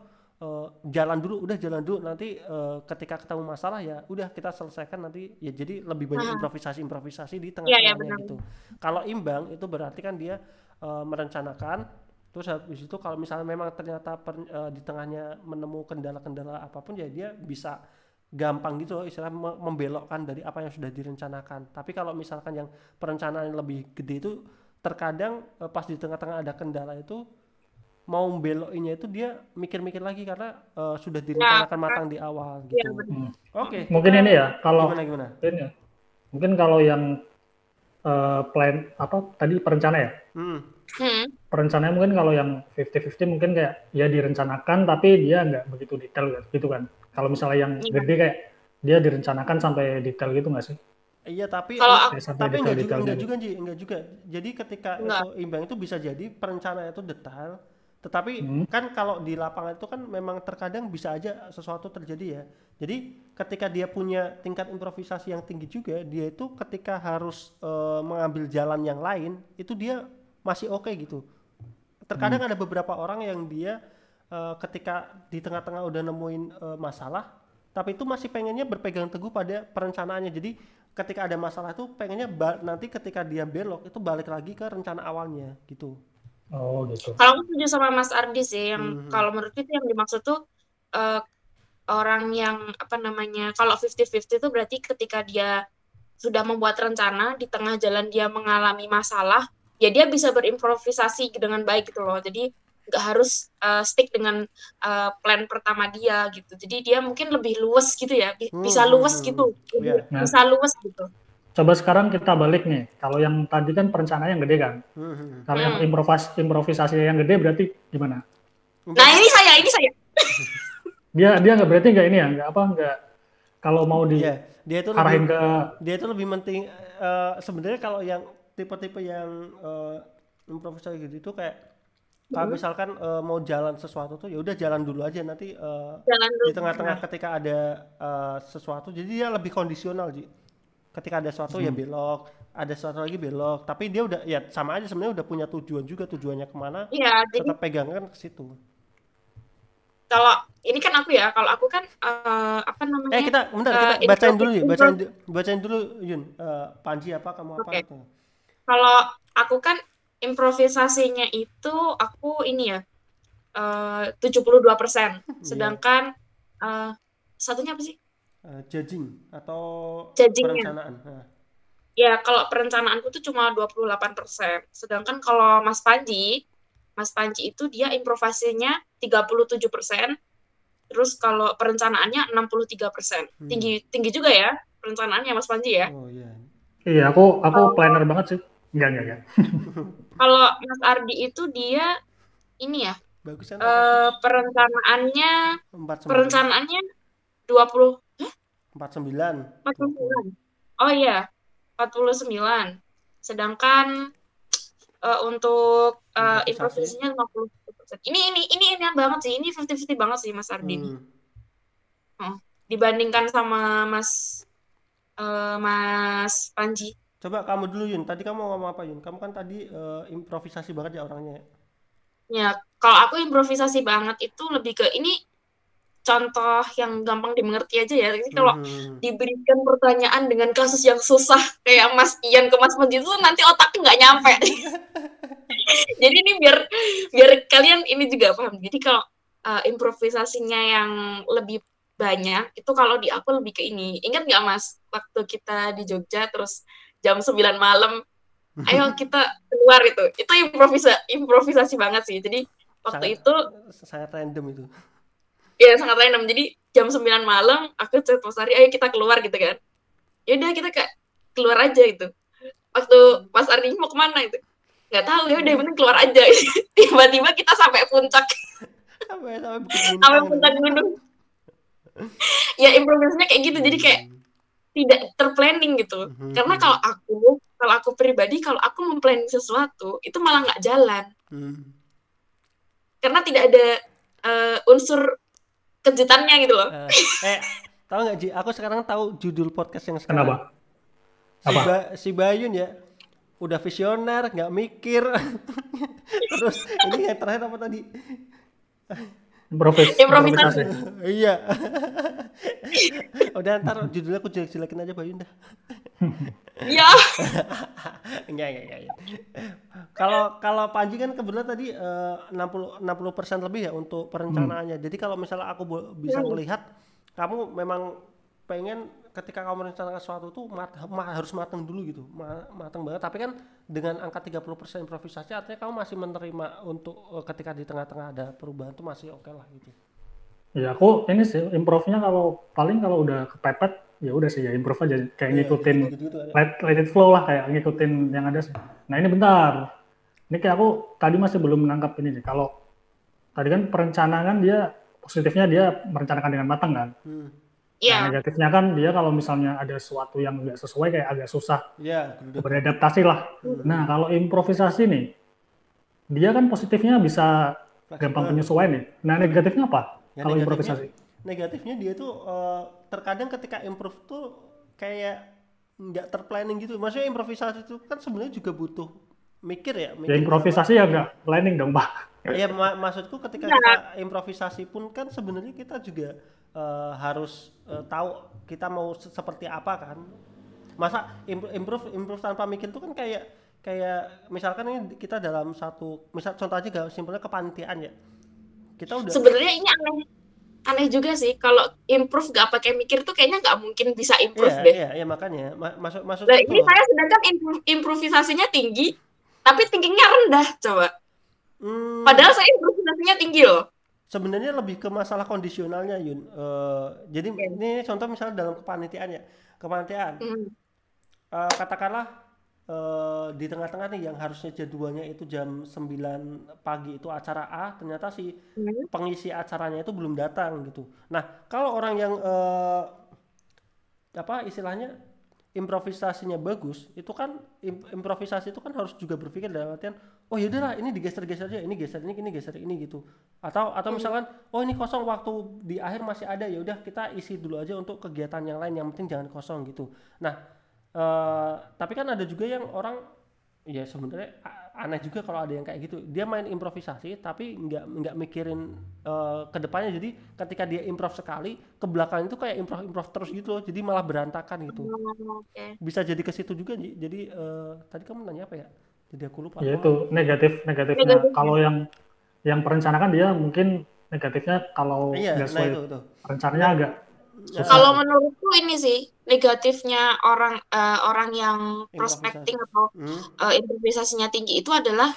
uh, jalan dulu, udah jalan dulu nanti uh, ketika ketemu masalah ya udah kita selesaikan nanti ya jadi lebih banyak improvisasi improvisasi di tengah-tengahnya ya, ya, gitu. Kalau imbang itu berarti kan dia uh, merencanakan terus habis itu kalau misalnya memang ternyata per, uh, di tengahnya menemukan kendala-kendala apa pun ya dia bisa gampang gitu loh istilah membelokkan dari apa yang sudah direncanakan. Tapi kalau misalkan yang perencanaan lebih gede itu terkadang eh, pas di tengah-tengah ada kendala itu mau belokinnya itu dia mikir-mikir lagi karena uh, sudah direncanakan ya, matang di awal gitu. Ya, hmm. Oke. Okay. Mungkin ini ya kalau gimana gimana? Ini ya. Mungkin kalau yang uh, plan apa tadi perencana ya? Hmm. Hmm. Perencanaan mungkin kalau yang 50-50 mungkin kayak ya direncanakan tapi dia nggak begitu detail gitu kan. Kalau misalnya yang iya. gede kayak dia direncanakan sampai detail gitu nggak sih? Iya tapi Kalau aku- Ya, tapi enggak juga enggak gitu. juga Ji, enggak juga. Jadi ketika Enggak. itu imbang itu bisa jadi perencanaan itu detail, tetapi Hmm. kan kalau di lapangan itu kan memang terkadang bisa aja sesuatu terjadi ya. Jadi ketika dia punya tingkat improvisasi yang tinggi juga, dia itu ketika harus eh, mengambil jalan yang lain, itu dia masih oke gitu. Terkadang ada beberapa orang yang dia eh, ketika di tengah-tengah udah nemuin eh, masalah, tapi itu masih pengennya berpegang teguh pada perencanaannya. Jadi ketika ada masalah itu pengennya nanti ketika dia belok itu balik lagi ke rencana awalnya gitu. Oh gitu. Kalau aku setuju sama Mas Ardi sih, yang Mhm. kalau menurutku itu yang dimaksud tuh eh, orang yang apa namanya, kalau 50-50 itu berarti ketika dia sudah membuat rencana di tengah jalan dia mengalami masalah, ya dia bisa berimprovisasi dengan baik gitu loh. Jadi nggak harus eh, stick dengan eh, plan pertama dia gitu. Jadi dia mungkin lebih luwes gitu ya, bi- Hmm, bisa hmm, luwes hmm. gitu, Iya. Nah. bisa luwes gitu. Coba sekarang kita balik nih. Kalau yang tadi kan perencanaan yang gede kan. Kalau yang Hmm. improvis improvisasi yang gede berarti gimana? Nah ini saya, ini saya. Dia dia nggak berarti nggak ini ya, nggak apa nggak kalau mau Iya, dia itu lebih, ke dia itu lebih penting eh, sebenarnya kalau yang tipe-tipe yang eh, improvisasi gitu itu kayak kalau misalkan eh, mau jalan sesuatu tuh ya udah jalan dulu aja nanti eh, Jalan dulu. di tengah-tengah ketika ada eh, sesuatu jadi dia lebih kondisional Ji. ketika ada sesuatu ya belok ada sesuatu lagi belok tapi dia udah ya sama aja sebenarnya udah punya tujuan juga tujuannya ke mana Iya, jadi tetap pegangan ke situ kalau ini kan aku ya, kalau aku kan eh, apa namanya? eh kita bentar kita bacain intro- dulu ya bacain bacain dulu Yun Eh, Panji apa kamu apa Oke. tuh Kalau aku kan improvisasinya itu aku ini ya eh 72%. Sedangkan eh satunya apa sih? Eh, judging atau Judgingnya. perencanaan Nah, Ya, kalau perencanaanku tuh cuma 28%. Sedangkan kalau Mas Panji, Mas Panji itu dia improvisasinya 37%. Terus kalau perencanaannya 63%. Hmm. Tinggi tinggi juga ya perencanaannya Mas Panji ya. oh iya Iya, aku aku planner banget sih. Enggak, enggak, enggak. Kalau Mas Ardi itu dia ini ya, bagus kan eh perencanaannya empat sembilan perencanaannya 20 empat sembilan 49. Oh iya, 49. Sedangkan eh, untuk eh, Improvisasi. improvisasinya 50%. Ini ini ini ini banget sih. Ini 50-50 banget sih Mas Ardi. Hmm. Dibandingkan sama Mas eh, Mas Panji. Coba kamu dulu Yun, tadi kamu ngomong apa Yun? Kamu kan tadi eh, improvisasi banget ya orangnya. Ya, kalau aku improvisasi banget itu lebih ke ini contoh yang gampang dimengerti aja ya. Jadi kalau Mhm. diberikan pertanyaan dengan kasus yang susah kayak Mas Ian ke Mas Panji itu nanti otaknya nggak nyampe. Jadi ini biar biar kalian ini juga paham. Jadi kalau uh, improvisasinya yang lebih banyak itu kalau di aku lebih ke ini. Ingat nggak Mas waktu kita di Jogja terus jam 9 malam. Ayo kita keluar itu. Itu improvisa improvisasi banget sih. Jadi waktu Sangat- itu sangat random itu. ya sangat random. Jadi jam 9 malam aku chat Mas Ardi ayo kita keluar gitu kan. Ya udah kita kayak keluar aja itu waktu Mas Ardi mau ke mana? Itu. Nggak tahu ya udah penting keluar aja. Tiba-tiba kita sampai puncak. Sampai puncak gitu. gunung. Ya improvisasinya kayak gitu. Jadi kayak tidak terplanning gitu Mhm. karena kalau aku kalau aku pribadi kalau aku memplanning sesuatu itu malah nggak jalan Hmm. karena tidak ada eh, unsur kejutannya gitu loh Eh, eh, tahu nggak Ji? Aku sekarang tahu judul podcast yang sekarang. Kenapa? Si, Apa? Ba- si Bayun ya, udah visioner, nggak mikir. Terus ini yang terakhir apa tadi? Improvis, Improvisasi. improvisasi. iya. udah ntar judulnya aku jelek-jelekin aja Bayun dah. ya enggak, enggak, enggak. Kalau kalau Panji kan kebetulan tadi eh, 60 60% lebih ya untuk perencanaannya. Jadi kalau misalnya aku bisa Hmm. melihat kamu memang pengen ketika kamu merencanakan sesuatu tuh mat- ma- harus matang dulu gitu. Ma- matang banget. Tapi kan dengan angka 30% improvisasi artinya kamu masih menerima untuk eh, ketika di tengah-tengah ada perubahan tuh masih oke lah gitu. Ya aku ini sih improvnya kalau paling kalau udah kepepet ya udah sih ya improve aja kayak ngikutin gitu-gitu ada. let, let it flow lah kayak ngikutin yang ada. Nah ini bentar, ini kayak aku tadi masih belum menangkap ini nih. Kalau tadi kan perencanaan dia positifnya dia merencanakan dengan matang kan. Hmm. Iya. Nah, negatifnya kan dia kalau misalnya ada sesuatu yang nggak sesuai kayak agak susah Ya, udah. beradaptasi lah. Nah, kalau improvisasi nih, dia kan positifnya bisa gampang penyesuaian nih. Nah, negatifnya apa? Ya, kalau negatifnya- improvisasi. Negatifnya dia tuh eh, terkadang ketika improve tuh kayak nggak terplanning gitu. Maksudnya improvisasi itu kan sebenarnya juga butuh mikir ya. Ya mikir improvisasi ya nggak planning dong, Pak. Ya ma- maksudku ketika Iya. kita improvisasi pun kan sebenarnya kita juga eh, harus eh, tahu kita mau se- seperti apa kan. Masa im- improve improve tanpa mikir itu kan kayak kayak misalkan ini kita dalam satu misal contoh aja gak simpelnya kepanitiaan ya. Kita udah Sebenarnya ini aneh aneh juga sih kalau improve gak pakai mikir tuh kayaknya nggak mungkin bisa improve Iya, deh. iya, iya makanya Ma- maksud maksud Nah, ini loh. saya sedangkan impro- improvisasinya tinggi, tapi thinkingnya rendah coba. Hmm, Padahal saya improvisasinya tinggi loh. Sebenarnya lebih ke masalah kondisionalnya Yun. Eh, jadi Oke. ini contoh misalnya dalam kepanitiaan ya. Kepanitiaan Hmm. Eh, katakanlah eh, di tengah-tengah nih yang harusnya jadwalnya itu jam 9 pagi itu acara A, ternyata si Hmm. pengisi acaranya itu belum datang gitu. Nah, kalau orang yang eh, apa istilahnya improvisasinya bagus, itu kan im- improvisasi itu kan harus juga berpikir dalam artian oh yaudah lah ini digeser-geser aja, ini geser ini, ini geser ini gitu. Atau atau misalkan oh ini kosong waktu di akhir masih ada ya udah kita isi dulu aja untuk kegiatan yang lain yang penting jangan kosong gitu. Nah, eh tapi kan ada juga yang orang ya sebenarnya aneh juga kalau ada yang kayak gitu. Dia main improvisasi tapi nggak nggak mikirin eh, ke depannya. Jadi ketika dia improv sekali ke belakang itu kayak improv improv terus gitu loh. Jadi malah berantakan gitu. Oh, bisa jadi ke situ juga Ji. jadi eh, tadi kamu nanya apa ya? Jadi aku lupa. Ya itu negatif negatifnya. Negatifnya. Kalau yang yang perencanakan dia mungkin negatifnya kalau iya nggak nah sesuai itu itu. rencananya agak Susah. Kalau menurutku ini sih negatifnya orang eh, orang yang prospecting atau hmm, eh, improvisasinya tinggi itu adalah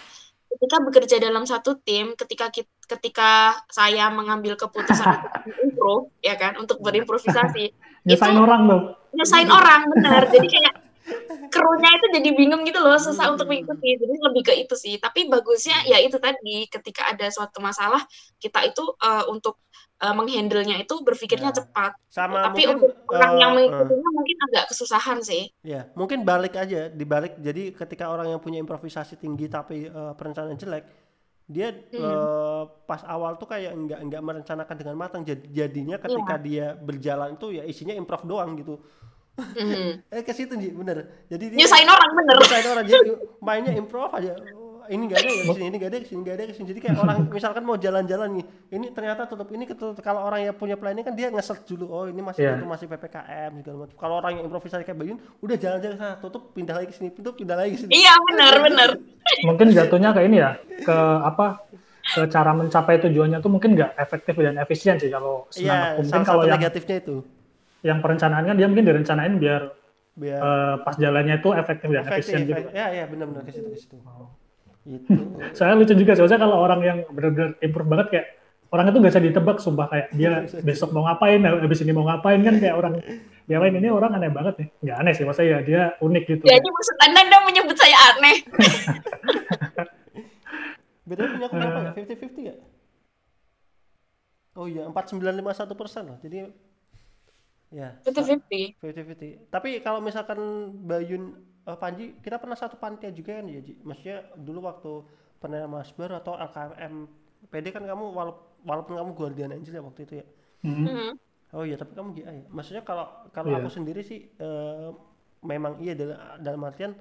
ketika bekerja dalam satu tim, ketika kit- ketika saya mengambil keputusan untuk improve, ya kan, untuk berimprovisasi, nyesain orang tuh. nyesain orang benar. Jadi kayak krunya itu jadi bingung gitu loh, susah untuk mengikuti. Jadi lebih ke itu sih. Tapi bagusnya ya itu tadi, ketika ada suatu masalah, kita itu eh, untuk eh, menghandle-nya itu berpikirnya Ya. cepat. sama Tapi mungkin untuk orang yang eh, mengikutinya mungkin agak kesusahan sih. Ya, mungkin balik aja, dibalik. Jadi ketika orang yang punya improvisasi tinggi tapi eh, perencanaan jelek, dia Hmm. eh, pas awal tuh kayak nggak nggak merencanakan dengan matang. Jadi jadinya ketika Iya. dia berjalan itu ya isinya improv doang gitu. Mhm. Eh ke situ Ji, bener. Jadi dia Nyusahin orang bener. nyusahin orang jadi mainnya improv aja. Oh, ini nggak ada ya ke sini, ini nggak ada ke sini, nggak ada ke sini. Jadi kayak orang misalkan mau jalan-jalan nih, ini ternyata tutup ini ketutup. Kalau orang yang punya planning kan dia nge-search dulu, oh ini masih Iya. tutup, masih ppkm segala macam. Kalau orang yang improvisasi kayak Bayun, udah jalan-jalan sana, tutup, pindah lagi ke sini, tutup, pindah lagi ke sini. Iya benar benar. Mungkin jatuhnya ke ini ya, ke apa? Ke cara mencapai tujuannya tuh mungkin nggak efektif dan efisien sih kalau Iya, semangat. Mungkin salah kalau yang negatifnya itu. Yang perencanaan kan dia mungkin direncanain biar Biar eh, pas jalannya itu efektif dan efektif. efisien gitu. Ya, ya benar-benar ke situ ke situ. Itu. Saya lucu juga soalnya kalau orang yang benar-benar improve banget kayak orang itu nggak bisa ditebak sumpah kayak dia besok mau ngapain habis ini mau ngapain kan kayak orang ya lain ini orang aneh banget nih nggak aneh sih maksudnya ya dia unik gitu Jadi maksud anda anda menyebut saya aneh. Beda punya aku berapa Eh. ya? 50-50 ya? Oh iya, 4951 persen loh. Jadi ya Fifty fifty. 50-50. Tapi kalau misalkan Bayun eh, Panji, kita pernah satu panitia juga kan ya, Ji? Maksudnya dulu waktu pernah Mas Baru atau LKM PD kan kamu wala- walaupun kamu Guardian Angel ya waktu itu ya. Hmm. Mhm. Oh iya, tapi kamu GA ya. Maksudnya kalau kalau Iya. aku sendiri sih eh, memang iya dalam, dalam artian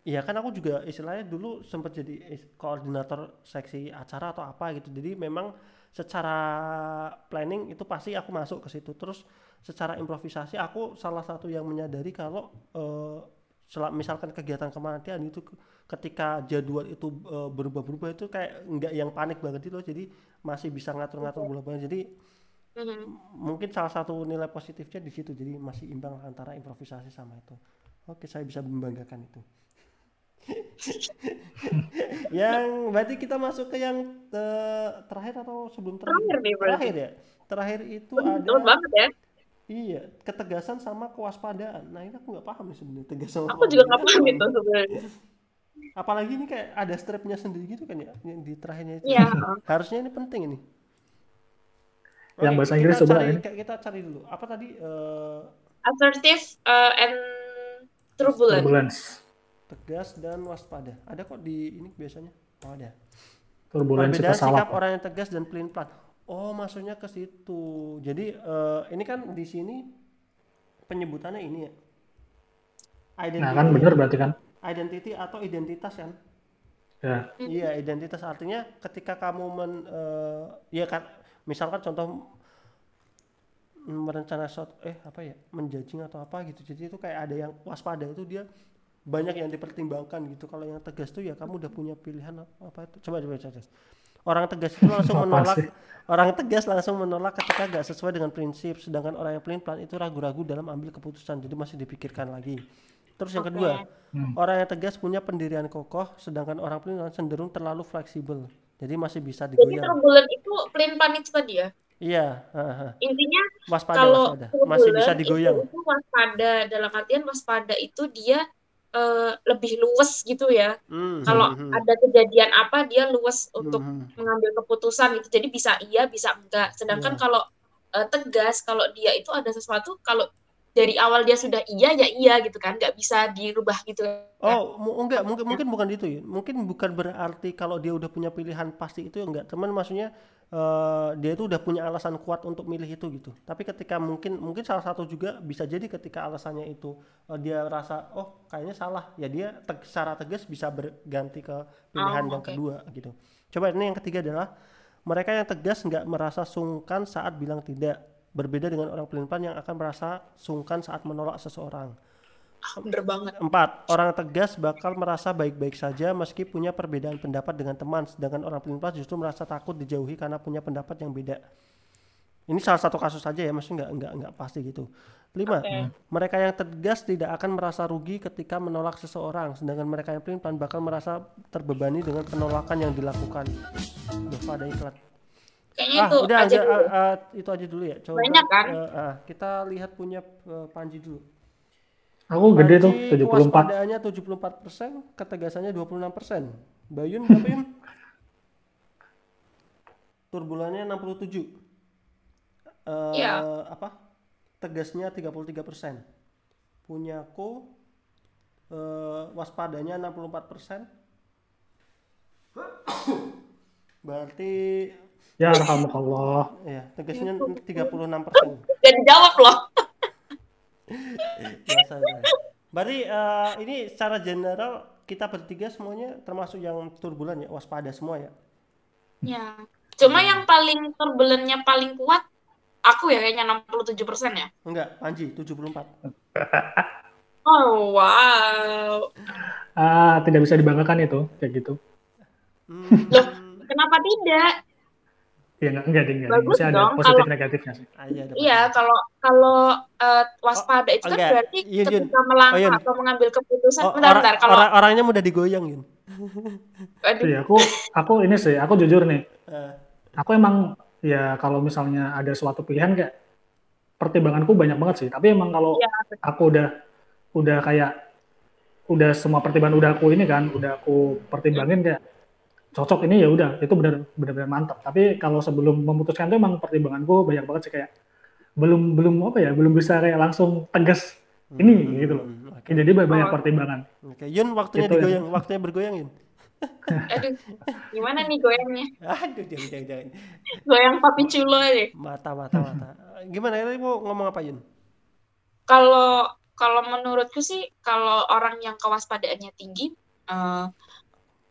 Iya kan aku juga istilahnya dulu sempat jadi koordinator seksi acara atau apa gitu. Jadi memang secara planning itu pasti aku masuk ke situ. Terus secara improvisasi aku salah satu yang menyadari kalau sel- misalkan kegiatan kematian itu ke- ketika jadwal itu eh, berubah-berubah itu kayak nggak yang panik banget itu. Jadi masih bisa ngatur-ngatur bola-bola. Jadi Mhm. mungkin salah satu nilai positifnya di situ jadi masih imbang antara improvisasi sama itu oke saya bisa membanggakan itu yang berarti kita masuk ke yang eh, terakhir atau sebelum terakhir Terakhir nih, berarti. terakhir ya terakhir itu Betul ada banget ya. iya ketegasan sama kewaspadaan nah ini aku nggak paham nih sebenarnya tegas sama Aku juga nggak paham itu sebenarnya. apalagi ini kayak ada strapnya sendiri gitu kan ya yang di terakhirnya itu Iya. harusnya ini penting ini yang Oke, bahasa Inggris kita coba cari, ini. kita cari dulu. Apa tadi? eh, Assertive uh, and turbulent. Turbulence. Tegas dan waspada. Ada kok di ini biasanya. Oh ada. Perbedaan salah. sikap orang yang tegas dan pelin pelan. Oh, maksudnya ke situ. Jadi eh, ini kan di sini penyebutannya ini ya. Identity, Nah kan bener berarti kan? identity atau identitas kan? Ya. Iya, identitas artinya ketika kamu men eh, ya kan misalkan contoh merencana suatu eh apa ya menjajing atau apa gitu jadi itu kayak ada yang waspada itu dia banyak yang dipertimbangkan gitu kalau yang tegas tuh ya kamu udah punya pilihan apa itu coba coba coba orang tegas itu langsung Apa menolak sih? orang tegas langsung menolak ketika gak sesuai dengan prinsip sedangkan orang yang pelin pelan itu ragu-ragu dalam ambil keputusan jadi masih dipikirkan lagi terus yang kedua Hmm. orang yang tegas punya pendirian kokoh sedangkan orang pelin pelan cenderung terlalu fleksibel jadi masih bisa Jadi digoyang turbulent itu pelin pelan itu tadi ya. iya haha. Intinya waspada kalau waspada masih bisa digoyang itu, itu waspada dalam artian waspada itu dia eh, lebih luwes gitu ya. Hmm, Kalau hmm, hmm, ada kejadian apa dia luwes untuk hmm, hmm. mengambil keputusan gitu. Jadi bisa iya, bisa enggak. Sedangkan Iya. kalau eh, tegas, kalau dia itu ada sesuatu, kalau dari awal dia sudah iya ya iya gitu kan, nggak bisa dirubah gitu. Oh, mu- enggak, mungkin mungkin bukan itu ya. Mungkin bukan berarti kalau dia udah punya pilihan pasti itu ya enggak. Teman maksudnya eh, dia itu udah punya alasan kuat untuk milih itu gitu. Tapi ketika mungkin mungkin salah satu juga bisa jadi ketika alasannya itu eh, dia rasa oh kayaknya salah, ya dia te- secara tegas bisa berganti ke pilihan Oh, yang oke. kedua gitu. Coba ini yang ketiga adalah mereka yang tegas nggak merasa sungkan saat bilang tidak. Berbeda dengan orang pelin-pelan yang akan merasa sungkan saat menolak seseorang. Ah, bener banget. Empat, orang tegas bakal merasa baik-baik saja meski punya perbedaan pendapat dengan teman, sedangkan orang pelin-pelan justru merasa takut dijauhi karena punya pendapat yang beda. Ini salah satu kasus saja ya, maksudnya nggak nggak nggak pasti gitu. Lima, Oke. mereka yang tegas tidak akan merasa rugi ketika menolak seseorang, sedangkan mereka yang pelin-pelan bakal merasa terbebani dengan penolakan yang dilakukan. Duh, pada iklan. Kayaknya Ah, itu udah aja aja, dulu. ah, ah, itu aja dulu ya. Coba Banyak kan? eh, ah, kita lihat punya eh, Panji dulu. Aku gede tuh Panji 74. kewaspadaannya 74%, ketegasannya 26%. Bayun berapa Yun? Turbulannya 67. Eh, Iya. apa? Tegasnya 33%. Punyaku eh, waspadanya 64%. Berarti Ya alhamdulillah. ya tegasnya 36%. Gak dijawab loh. Biasa ya. Berarti eh, ini secara general kita bertiga semuanya termasuk yang turbulen ya, waspada semua ya. Ya. Cuma yang paling turbulentnya paling kuat aku ya kayaknya 67% ya. Enggak, Panji 74. Oh wow. Ah, tidak bisa dibanggakan itu kayak gitu. Hmm, Loh. Kenapa tidak? Ya enggak enggak ding, enggak. Bagus Mesti ada dong, positif kalau- negatifnya sih. ah, iya, ada Iya, kalau kalau eh, waspada itu kan enggak. berarti Yun, Yun. ketika melangkah Oh, Yun. atau mengambil keputusan. Oh, bentar, orang, bentar. Kalau orang- orangnya mudah digoyang Yun. Iya, aku aku ini sih, aku jujur nih. Eh, Aku emang ya kalau misalnya ada suatu pilihan kayak pertimbanganku banyak banget sih. Tapi emang kalau Iya, aku udah udah kayak udah semua pertimbangan udah aku ini kan, udah aku pertimbangin kayak cocok ini ya udah itu benar benar mantap. Tapi kalau sebelum memutuskan itu emang pertimbanganku banyak banget sih kayak belum belum apa ya, belum bisa kayak langsung tegas ini hmm, gitu loh. hmm, Oke. Jadi banyak Oh. pertimbangan. Oke, Yun waktunya Gitu ya. digoyang, waktunya bergoyang Yun. aduh. Gimana nih goyangnya? Aduh, jangan jangan jangan. Goyang papi culo aja. Mata mata mata. Gimana ya mau ngomong apa Yun? Kalau kalau menurutku sih kalau orang yang kewaspadaannya tinggi eh,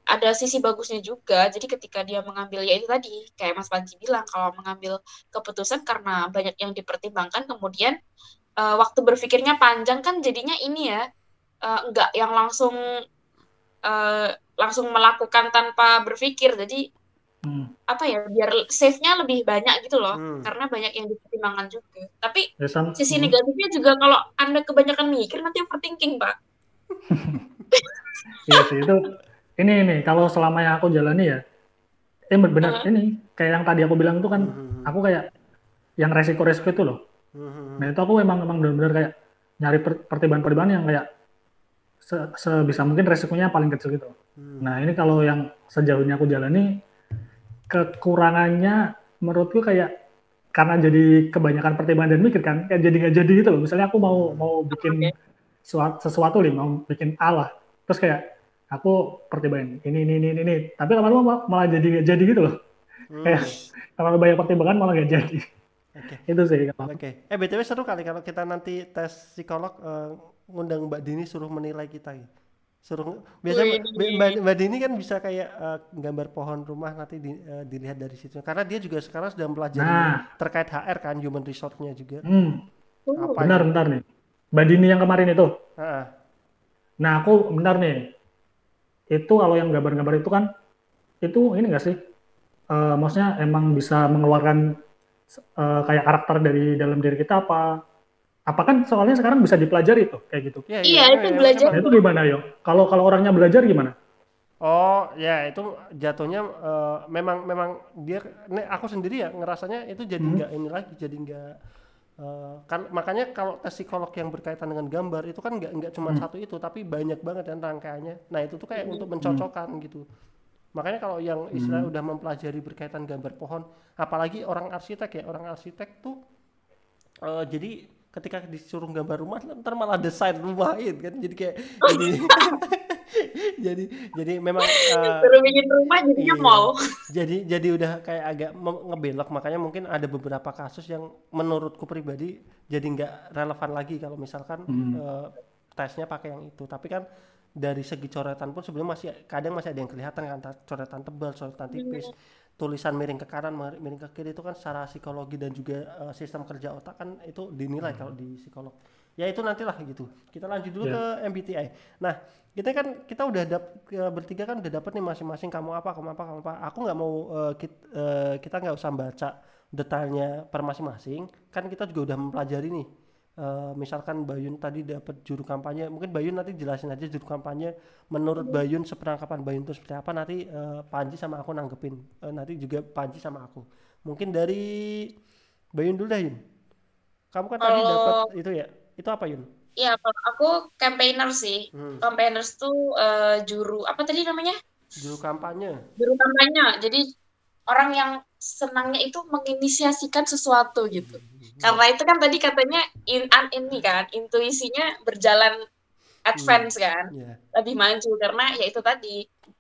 ada sisi bagusnya juga. Jadi ketika dia mengambil ya itu tadi kayak Mas Panji bilang kalau mengambil keputusan karena banyak yang dipertimbangkan kemudian eh, waktu berpikirnya panjang kan jadinya ini ya eh, nggak yang langsung eh, langsung melakukan tanpa berpikir. Jadi Hmm. apa ya biar save-nya lebih banyak gitu loh Hmm. karena banyak yang dipertimbangkan juga. Tapi Ya, San? sisi Hmm. negatifnya juga kalau anda kebanyakan mikir nanti overthinking pak Iya sih itu ini ini kalau selama yang aku jalani ya eh benar Uh-huh. ini kayak yang tadi aku bilang itu kan Hmm, aku kayak yang resiko-resiko itu loh. hmm, hmm, Nah itu aku memang memang benar-benar kayak nyari per- pertimbangan-pertimbangan yang kayak se- sebisa mungkin resikonya paling kecil gitu. hmm. Nah ini kalau yang sejauh ini aku jalani kekurangannya menurutku kayak karena jadi kebanyakan pertimbangan dan mikir kan, kayak jadi nggak jadi gitu loh. Misalnya aku mau mau bikin suat- sesuatu nih, mau bikin A lah, terus kayak aku pertimbangan ini ini ini ini, ini. tapi lama-lama ma- malah jadi nggak jadi gitu loh. Hmm, Kayak terlalu banyak pertimbangan malah nggak jadi. Oke. Itu sih kalau. Oke. Eh BTW seru kali kalau kita nanti tes psikolog eh, ngundang Mbak Dini suruh menilai kita ya. Suruh biasa Wih. Mbak, Mbak, Mbak Dini kan bisa kayak eh, gambar pohon rumah nanti di- eh, dilihat dari situ. Karena dia juga sekarang sudah mempelajari Nah. terkait HR kan human resource-nya juga. Hmm, Uh, Apa benar aja? benar nih. Mbak Dini yang kemarin itu. Ah, Nah, aku benar nih. Itu kalau yang gambar-gambar itu kan, itu ini nggak sih? Eh, maksudnya emang bisa mengeluarkan eh, kayak karakter dari dalam diri kita apa? Apa kan soalnya sekarang bisa dipelajari tuh kayak gitu. Iya, Iya, itu emang- belajar. Nah, itu gimana yo? Kalau kalau orangnya belajar gimana? Oh ya itu jatuhnya eh, memang memang dia aku sendiri ya ngerasanya itu jadi Hmm. nggak ini lagi jadi nggak eh, kan makanya kalau tes psikolog yang berkaitan dengan gambar itu kan nggak nggak cuma Hmm. satu itu tapi banyak banget kan rangkaiannya. Nah itu tuh kayak untuk mencocokkan gitu. Makanya kalau yang istilah Hmm. udah mempelajari berkaitan gambar pohon apalagi orang arsitek ya orang arsitek tuh eh, jadi ketika disuruh gambar rumah ntar malah desain rumahin kan. Jadi kayak jadi jadi jadi memang Suruh bikin rumah jadinya Iya. mall. jadi jadi udah kayak agak ngebelok makanya mungkin ada beberapa kasus yang menurutku pribadi jadi nggak relevan lagi kalau misalkan Hmm. eh, tesnya pakai yang itu tapi kan dari segi coretan pun sebenarnya masih kadang masih ada yang kelihatan kan ta- coretan tebal coretan tipis tulisan miring ke kanan mir- miring ke kiri itu kan secara psikologi dan juga eh, sistem kerja otak kan itu dinilai kalau di psikolog ya itu nantilah gitu kita lanjut dulu Ya. ke MBTI nah kita kan kita udah dap, ke- bertiga kan udah dapet nih masing-masing kamu apa kamu apa kamu apa. Aku nggak mau eh, kit- eh, kita nggak usah baca detailnya per masing-masing. Kan kita juga udah mempelajari nih. Eh, misalkan Bayun tadi dapat juru kampanye mungkin Bayun nanti jelasin aja juru kampanye menurut Bayun seperangkapan Bayun itu seperti apa. Nanti eh, Panji sama aku nanggepin. Eh, nanti juga Panji sama aku. Mungkin dari Bayun dulu dah Yun. Kamu kan tadi Kalau- dapat itu ya? Itu apa Yun Iya, kalau aku campaigner sih. Hmm, Campaigners tuh eh, juru apa tadi namanya? juru kampanye Juru kampanye. Jadi orang yang senangnya itu menginisiasikan sesuatu gitu. Karena itu kan tadi katanya in, an- ini kan intuisinya berjalan advance kan, ya lebih maju karena ya itu tadi.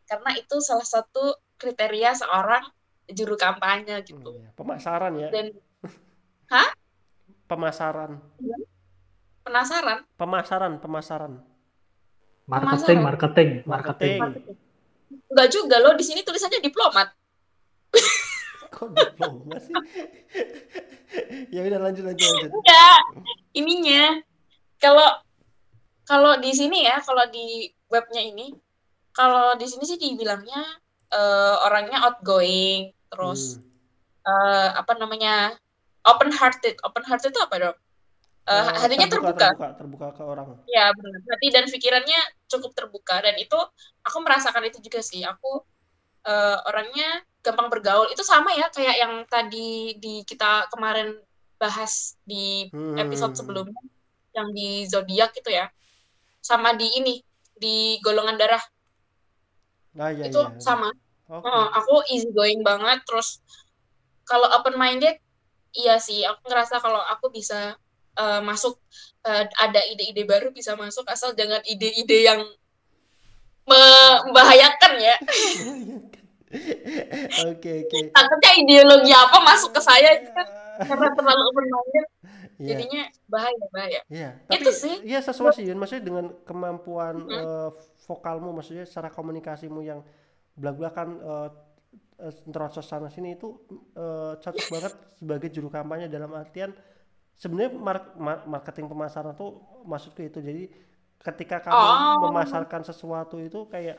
Karena itu salah satu kriteria seorang juru kampanye gitu. Iya, pemasaran ya Dan pemasaran penasaran pemasaran pemasaran Marketing, Pemasaran. marketing, Marketing. marketing. Enggak juga loh, di sini tulisannya diplomat. kok diploma sih ya udah lanjut lanjut lanjut Enggak, ininya. Kalau kalau di sini ya, kalau di webnya ini, kalau di sini sih dibilangnya eh, orangnya outgoing, terus Hmm. eh, apa namanya open hearted. Open hearted itu apa dong? Eh, hatinya terbuka. terbuka terbuka ke orang Ya benar. Hati dan pikirannya cukup terbuka dan itu aku merasakan itu juga sih. Aku eh, orangnya gampang bergaul. Itu sama ya kayak yang tadi di kita kemarin bahas di episode Hmm. sebelumnya yang di zodiak itu ya. Sama di ini di golongan darah ah, iya, itu iya. sama. Oke. Heeh, aku easy going banget terus kalau open minded iya sih aku ngerasa kalau aku bisa eh, masuk eh, ada ide-ide baru bisa masuk asal jangan ide-ide yang membahayakan ya oke oke takutnya ideologi apa masuk ke saya itu kan karena terlalu open minded Iya. jadinya bahaya bahaya Iya, Itu tapi sih. iya sesuai sih, maksudnya dengan kemampuan Mhm. eh, vokalmu, maksudnya secara komunikasimu yang belak-belakan eh, terocos sana sini itu eh, cocok banget sebagai juru kampanye dalam artian sebenarnya mar- ma- marketing pemasaran tuh maksudku itu. Jadi ketika kamu Oh. memasarkan sesuatu itu kayak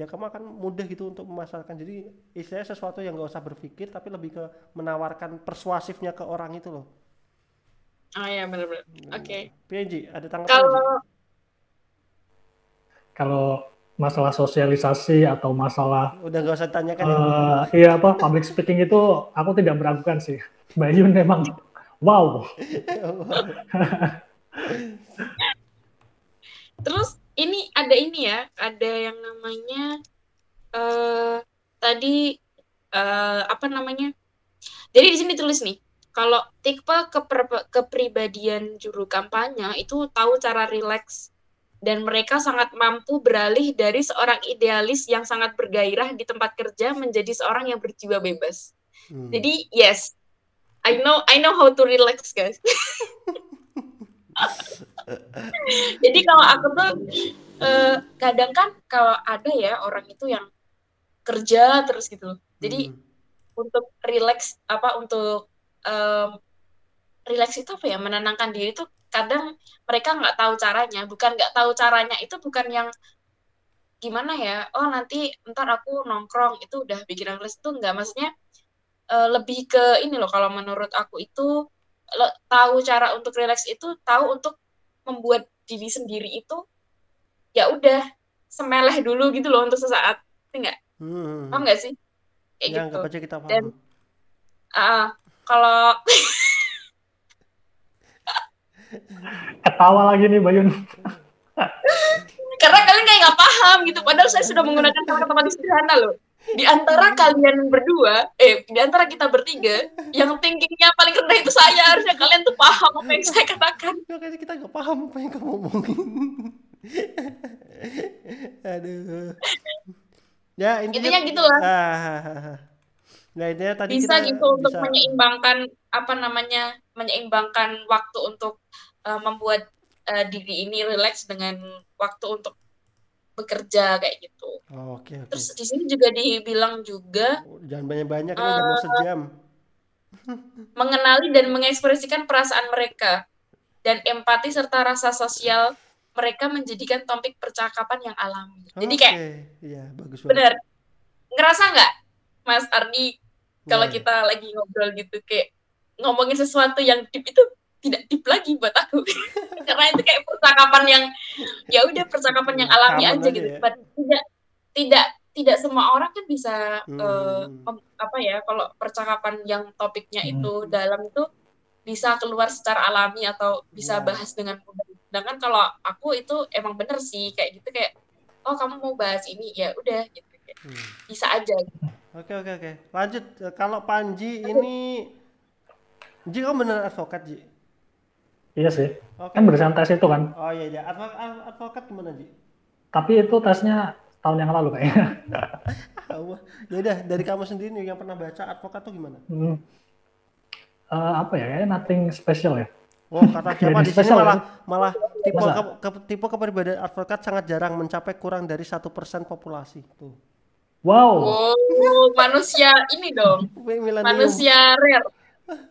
ya kamu akan mudah gitu untuk memasarkan. Jadi istilahnya sesuatu yang gak usah berpikir tapi lebih ke menawarkan persuasifnya ke orang itu loh. Oh ya benar-benar oke. PNG ada tanggapan kalau Kalau masalah sosialisasi atau masalah udah gak usah ditanyakan ya. eh iya apa public speaking itu aku tidak meragukan sih. Bayun memang wow. Terus ini ada ini ya, ada yang namanya eh tadi eh apa namanya? Jadi di sini tulis nih, kalau tipe keper- kepribadian juru kampanye itu tahu cara rileks dan mereka sangat mampu beralih dari seorang idealis yang sangat bergairah di tempat kerja menjadi seorang yang berjiwa bebas. Hmm. Jadi yes, I know I know how to relax guys. Jadi kalau aku tuh eh, kadang kan kalau ada ya orang itu yang kerja terus gitu. Jadi Hmm. untuk relax apa untuk em, relax itu apa ya menenangkan diri itu kadang mereka nggak tahu caranya. Bukan nggak tahu caranya itu bukan yang gimana ya? Oh nanti ntar aku nongkrong itu udah bikin relax itu nggak maksudnya eh, lebih ke ini loh kalau menurut aku itu lo- tahu cara untuk relax itu tahu untuk membuat diri sendiri itu ya udah semeleh dulu gitu loh untuk sesaat Ngerti nggak Hmm. paham nggak sih kayak Ya, gitu aja kita Dan- paham. Ah, kalau Ketawa lagi nih Bayun. karena kalian kayak nggak paham gitu padahal saya sudah menggunakan kata-kata sederhana loh di antara kalian berdua eh di antara kita bertiga yang thinkingnya paling rendah itu saya harusnya kalian tuh paham apa yang saya katakan Makanya kita nggak paham apa yang kamu omongin. Aduh. Ya intinya, Intinya gitulah. Ah, Nah intinya tadi bisa kita gitu untuk bisa- menyeimbangkan apa namanya menyeimbangkan waktu untuk uh, membuat uh, diri ini relax dengan waktu untuk bekerja kayak gitu Oh, Oke oke. terus di sini juga dibilang juga Jangan banyak-banyak ini udah mau Eh, sejam. mengenali dan mengekspresikan perasaan mereka dan empati serta rasa sosial mereka menjadikan topik percakapan yang alami. Jadi kayak iya bagus banget. bener ngerasa nggak Mas Ardi kalau iya. kita lagi ngobrol gitu kayak ngomongin sesuatu yang deep itu tidak deep lagi buat aku karena itu kayak percakapan yang ya udah percakapan yang alami aja aja gitu ya. Tidak tidak tidak semua orang kan bisa Hmm. mem- apa ya kalau percakapan yang topiknya Hmm. itu dalam itu bisa keluar secara alami atau bisa Ya. bahas dengan mudah. Sedangkan kalau aku itu emang bener sih kayak gitu kayak oh kamu mau bahas ini ya udah gitu Kayak Hmm. bisa aja. Oke oke oke. Lanjut Eh, kalau Panji ini Ji kamu bener advokat Ji? Iya sih. Oke. Kan berdasarkan tes itu kan. Oh iya iya. Advokat, advokat gimana Ji? Tapi itu tesnya tahun yang lalu kayaknya. Ah, Ya udah dari kamu sendiri nih yang pernah baca advokat tuh gimana? Hmm. Eh, apa ya? Kayaknya nothing special ya. Oh kata siapa di sini malah malah tipe ke, ke- tipe kepribadian advokat sangat jarang mencapai kurang dari satu persen populasi tuh. Wow. Oh, manusia ini dong, manusia rare,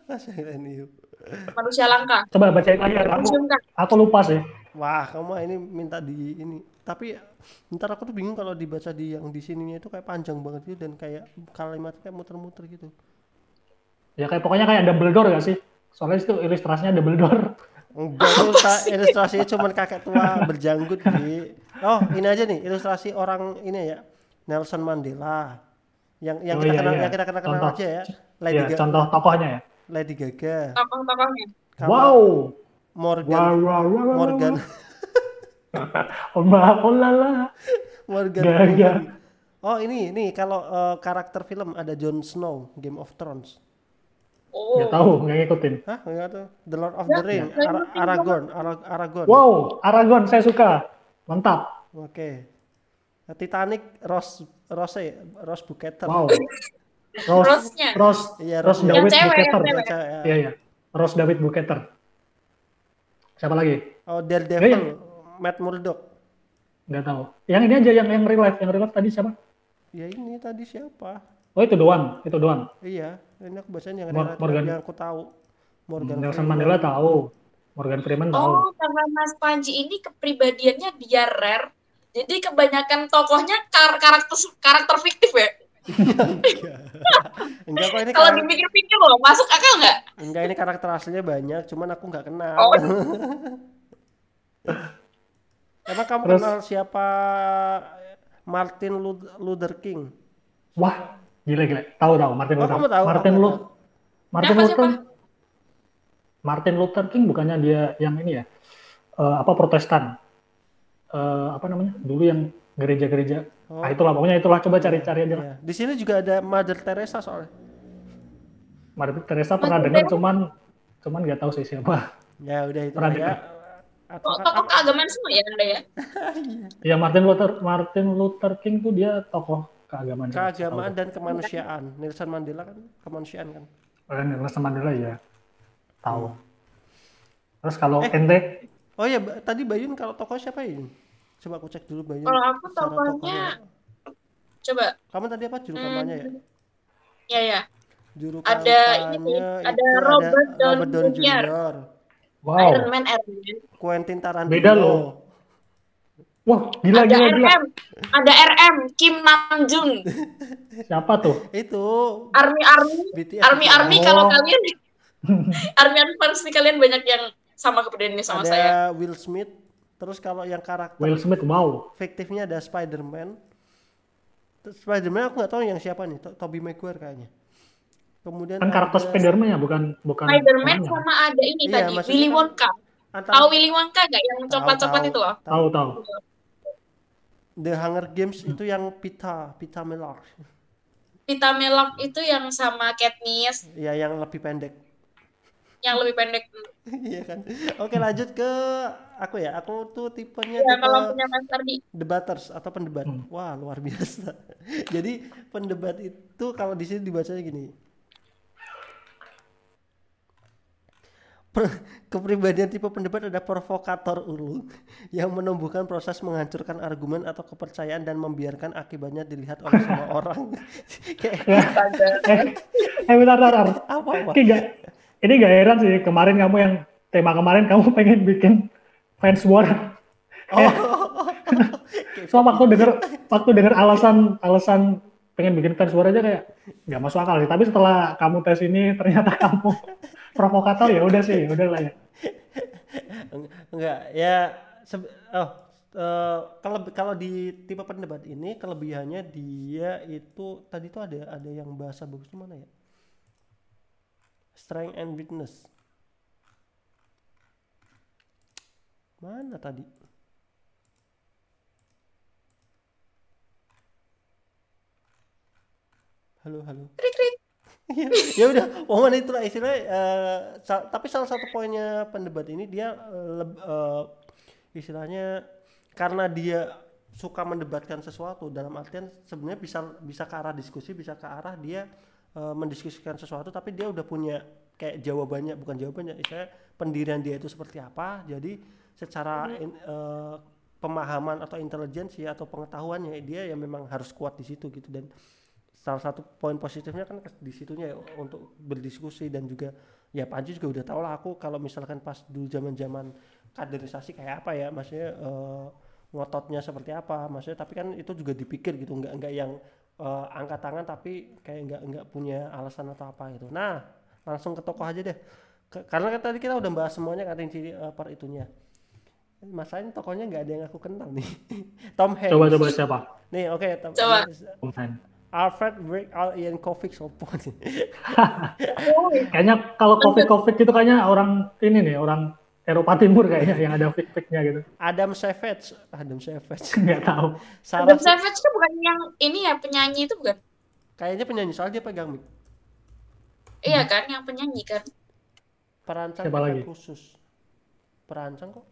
Masa milenium. Manusia langka. Coba bacain lagi ya. Aku, aku lupa sih. Wah, kamu ini minta di ini. Tapi ntar aku tuh bingung kalau dibaca di yang di sininya itu kayak panjang banget gitu dan kayak kalimat kayak muter-muter gitu. Ya kayak pokoknya kayak Dumbledore gak sih? Soalnya itu ilustrasinya Dumbledore. Enggak, ilustra, ilustrasinya cuman kakek tua berjanggut di. Oh, ini aja nih ilustrasi orang ini ya. Nelson Mandela. Yang yang Oh, kita iya, kenal iya. yang kita kenal, kenal Contoh. aja ya. Lady, Ya, Ga- contoh tokohnya ya. Lady Gaga. Tokoh-tokohnya. Wow. Morgan Wow, wow, wow, wow, Morgan wow. Oh, ma- oh la la. Morgan Gaga. Oh, ini nih kalau eh, karakter film ada Jon Snow, Game of Thrones. Oh, Nggak tahu, nggak ngikutin. Hah, enggak tuh. The Lord of Ya, the Ring, ya. Ara- Aragorn, Ara- Aragorn. Wow, Aragon saya suka. Mantap. Oke. Titanic, Rose, Rose, Rose Buketer. Wow. Rose, Rose-nya. Rose, Iya, Rose Rose-nya. David cewek, Buketer. ya. Iya, iya. Rose David Buketer. Siapa lagi? Oh, Daredevil, Iya. Matt Murdock. Nggak tahu. Yang ini aja yang yang real life, yang real life tadi siapa? Ya ini tadi siapa? Oh itu doang, itu doang. Iya, ini aku bacanya yang, Mor- yang, Morgan. yang aku tahu. Morgan Nelson Freeman. Mandela tahu. Morgan Freeman tahu. Oh, karena Mas Panji ini kepribadiannya dia rare. Jadi kebanyakan tokohnya kar- karakter karakter fiktif ya. Enggak kok ini Kalau karakter, dipikir-pikir loh, masuk akal nggak? enggak ini karakter aslinya banyak, cuman aku nggak kenal. Oh. Emang kamu Terus- kenal siapa Martin Lu- Luther King? Wah, gila gila. Tahu tahu Martin Oh, Luther. kamu tahu? Martin Luther. Martin Siapa, Luther. siapa? Martin Luther King bukannya dia yang ini ya? Eh, apa Protestan? Eh, apa namanya? Dulu yang gereja-gereja. Oh. Ah itulah pokoknya itulah coba cari-cari aja. lah. Iya. Di sini juga ada Mother Teresa soalnya. Mother Teresa pernah Mother dengar cuman cuman nggak tahu sih siapa. Ya udah itu Pernah ya. dengar. Tokoh keagamaan semua ya Anda ya? Ya Martin Luther Martin Luther King tuh dia tokoh keagamaan. keagamaan dan kemanusiaan. Nelson Mandela kan kemanusiaan kan. Dan Nelson Mandela ya tahu. Hmm. Terus kalau Eh. ente Oh ya, tadi Bayun kalau tokoh siapa ya? Coba aku cek dulu Bayun. Kalau aku secara tokohnya, coba. Kamu tadi apa juru kampanye ya? Hmm, ya ya. Juru Ada ini, kampanye ada itu Robert Downey Robert Downey Jr. Jr. wow, Iron Man, Iron Man. Quentin Tarantino. Beda loh. wah gila ada gila gila. RM, ada RM, Kim Namjoon. Siapa tuh? Itu Army Army, BTS. Army. Army Oh. kalau kalian Army Army pasti kalian banyak yang sama kepeduliannya sama ada saya. Will Smith. Terus kalau yang karakter Will Smith, wow. fiktifnya ada Spider-Man. Terus Spider-Man aku nggak tahu yang siapa nih, To- Tobey Maguire kayaknya. Kemudian Kan karakter ada Spider-Man ya, bukan bukan. Spider-Man sama ada ini Iya, tadi, Willy kan- Wonka. antara- Tahu Willy Wonka nggak yang coklat-coklat itu loh? Tahu tahu. The Hunger Games itu yang Pita, Pita Mellar. Vita Melok itu yang sama Katniss, Ya yang lebih pendek. Yang lebih pendek. Iya kan. Oke lanjut ke aku ya. Aku tuh tipenya Ya, tipe kalau punya Mas Ardi. debaters atau pendebat. Hmm. Wah luar biasa. Jadi pendebat itu kalau di sini dibacanya gini. Per- kepribadian tipe pendebat ada provokator ulu yang menumbuhkan proses menghancurkan argumen atau kepercayaan dan membiarkan akibatnya dilihat oleh semua orang. Kayak Eh, eh bentar, bentar, bentar. apa apa? Gak, ini gak heran sih kemarin kamu yang tema kemarin kamu pengen bikin fans war. Oh. So waktu denger waktu denger alasan alasan pengen bikin fans war aja kayak nggak masuk akal sih. Tapi setelah kamu tes ini ternyata kamu provokator ya udah sih, udah lah ya. Eng- Enggak, ya oh eh, kalau kalau di tipe pendebat ini kelebihannya dia itu tadi tuh ada ada yang bahasa bagusnya mana ya? Strength and weakness. Mana tadi? Halo, halo. Krik, krik. Iya, ya udah momen itulah istilahnya eh, sa- tapi salah satu poinnya pendebat ini dia eh, istilahnya karena dia suka mendebatkan sesuatu dalam artian sebenarnya bisa bisa ke arah diskusi bisa ke arah dia eh, mendiskusikan sesuatu tapi dia udah punya kayak jawabannya bukan jawabannya istilahnya pendirian dia itu seperti apa. Jadi secara in- eh, pemahaman atau intelijensi atau pengetahuannya dia ya memang harus kuat di situ gitu. Dan salah satu poin positifnya kan di situnya ya, untuk berdiskusi dan juga ya Panji juga udah tau lah aku kalau misalkan pas dulu zaman zaman kaderisasi kayak apa ya maksudnya eh, ngototnya seperti apa maksudnya tapi kan itu juga dipikir gitu nggak nggak yang eh, angkat tangan tapi kayak nggak nggak punya alasan atau apa gitu nah langsung ke tokoh aja deh Ke- karena kan tadi kita udah bahas semuanya kan ciri eh, per itunya masalahnya tokohnya nggak ada yang aku kenal nih Tom Hanks Coba coba siapa? nih oke Tom- Coba. Tom Hanks. Alfred Break Al Ian Kovic sopo nih. Kayaknya kalau covid-covid gitu kayaknya orang ini nih orang Eropa Timur kayaknya yang ada fake-fake-nya gitu. Adam Savage, Adam Savage. Nggak tahu. Sarah Adam Savage itu bukan yang ini ya penyanyi itu bukan? kayaknya penyanyi soalnya dia pegang mic. Iya kan, yang penyanyi kan. Perancang Siapa lagi? khusus. Perancang kok.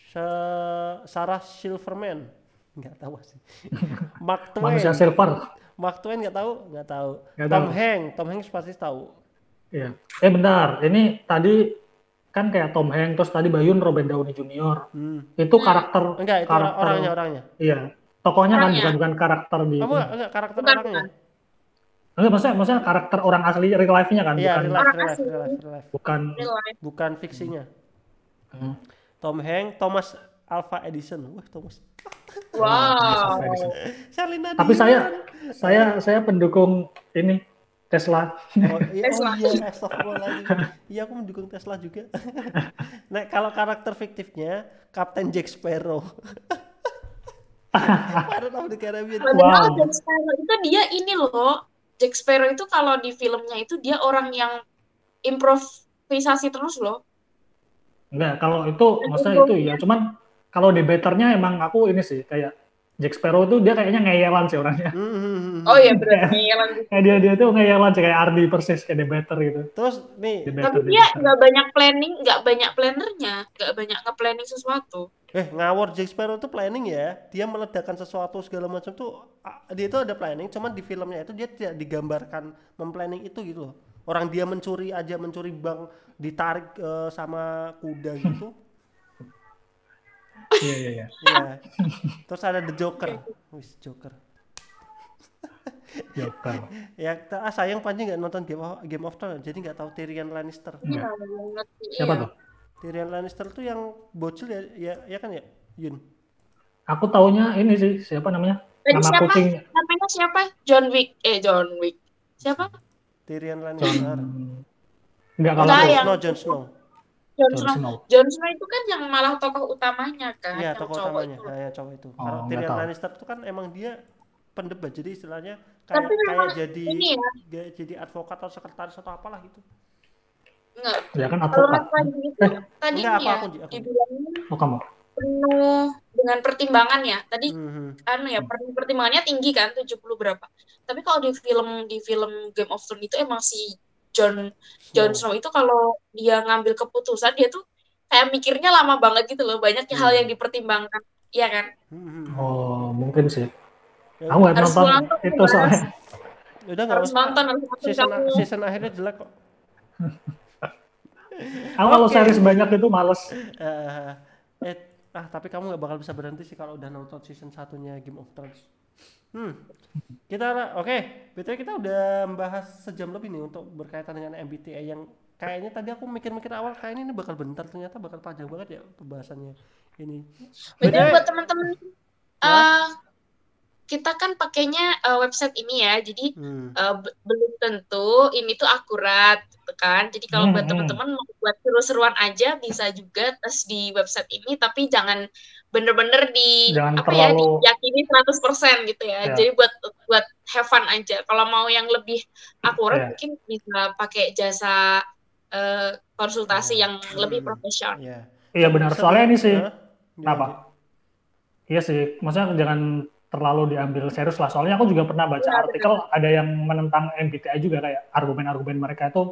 Se- Sarah Silverman. Nggak tahu sih. Mark Twain. Manusia silver. Mark Twain nggak tahu, nggak tahu. Nggak Tom tahu. Hanks, Tom Hanks pasti tahu. Iya. Eh bentar, ini tadi kan kayak Tom Hanks terus tadi Bayun Robert Downey Jr. Hmm. Itu karakter Enggak, itu karakter orangnya orangnya. Iya. Tokohnya kan Orangnya. bukan bukan karakter di Kamu enggak, enggak karakter Bukan, orangnya. Enggak, maksudnya maksudnya karakter orang asli real life-nya kan, Iya, bukan real life, real life, real life, real life. bukan Real life. Bukan fiksinya. Hmm. Tom Hanks, Thomas Alva Edison. Wah, Thomas. Wow. Shalina Tapi saya saya saya pendukung ini Tesla. Oh iya, Tesla. oh iya, astagfirullahaladzim. Iya, aku mendukung Tesla juga. nah, kalau karakter fiktifnya Kapten Jack Sparrow. Pirate of the Caribbean. Padahal Wow. Jack Sparrow itu dia ini loh. Jack Sparrow itu kalau di filmnya itu dia orang yang improvisasi terus loh. Enggak, kalau itu maksudnya itu ya, cuman kalau di betternya emang aku ini sih kayak Jack Sparrow tuh dia kayaknya ngeyelan sih orangnya. Hmm, hmm, hmm. Oh iya benar ngeyelan. Kayak dia dia tuh ngeyelan sih kayak Ardi persis kayak The Better gitu. Terus nih, The Tapi Better, The dia nggak banyak planning, nggak banyak plannernya, nggak banyak nge-planning sesuatu. eh ngawur Jack Sparrow itu planning ya. Dia meledakkan sesuatu segala macam tuh dia itu ada planning, cuman di filmnya itu dia tidak digambarkan memplanning itu gitu loh. Orang dia mencuri aja mencuri bank ditarik eh, sama kuda gitu. Iya iya iya. Iya. Terus ada The Joker. Wis Joker. Joker. Ya ah, sayang Panji nggak nonton Game of, Game of Thrones jadi nggak tahu Tyrion Lannister. Iya. Iya, banget. Siapa Iya. tuh? Tyrion Lannister tuh yang bocil ya ya, ya kan ya Yun. Aku taunya ini sih siapa namanya? Tadi Nama siapa? kucing Namanya siapa? John Wick. Eh John Wick. Siapa? Tyrion John. Lannister. Enggak kalau Enggak, aku yang- Snow Jon Snow. Jon Jon Snow. Snow. Jon Snow itu kan yang malah tokoh utamanya kan. Iya, tokoh cowok utamanya. itu. Nah, yang cowok itu. Oh, Karena Tyrion. Lannister itu kan emang dia pendebat. Jadi istilahnya kayak Tapi kayak jadi Ini ya, kayak jadi advokat atau sekretaris atau apalah gitu. enggak. Ya kan Kalau advokat. Panji itu Eh. tadi Enggak, aku ya aku aku. dibilangnya Oh kamu. penuh dengan pertimbangan ya. Tadi Mhm. anu ya per- pertimbangannya tinggi kan 70 berapa. Tapi kalau di film di film Game of Thrones itu emang si Jon Jon Snow. Itu kalau dia ngambil keputusan dia tuh kayak mikirnya lama banget gitu loh. Banyak hal Hmm. yang dipertimbangkan. Iya kan? Mhm. Oh mungkin sih. Ya, Aku nggak Harus nonton nonton, itu soalnya. udah nggak Harus nonton, harus nonton Season kamu. season akhirnya jelek kok. Aku kalau Oke. series banyak itu males. Eh, eh, ah tapi kamu nggak bakal bisa berhenti sih kalau udah nonton season satunya Game of Thrones. Hmm, kita oke, betul kita udah membahas sejam lebih nih untuk berkaitan dengan MBTI yang kayaknya tadi aku mikir-mikir awal kayaknya ini bakal bentar ternyata bakal panjang banget ya pembahasannya ini. Betul BTW buat teman-teman. Ya. Kita kan pakainya eh, website ini ya, jadi Hmm. be- belum tentu ini tuh akurat, gitu kan? Jadi kalau Hmm, buat hmm. teman-teman mau buat seru-seruan aja bisa juga tes di website ini, tapi jangan bener-bener di Jangan apa ya terlalu- diyakini 100% gitu ya. Ya. Jadi buat buat have fun aja. Kalau mau yang lebih akurat Ya. mungkin bisa pakai jasa eh, konsultasi Ya. yang lebih Hmm. profesional. Ya. Iya benar. Soalnya ini sih. Kenapa? Iya sih. Maksudnya jangan terlalu diambil serius lah. Soalnya aku juga pernah baca Iya, artikel ada yang menentang MBTI juga kayak argumen-argumen mereka itu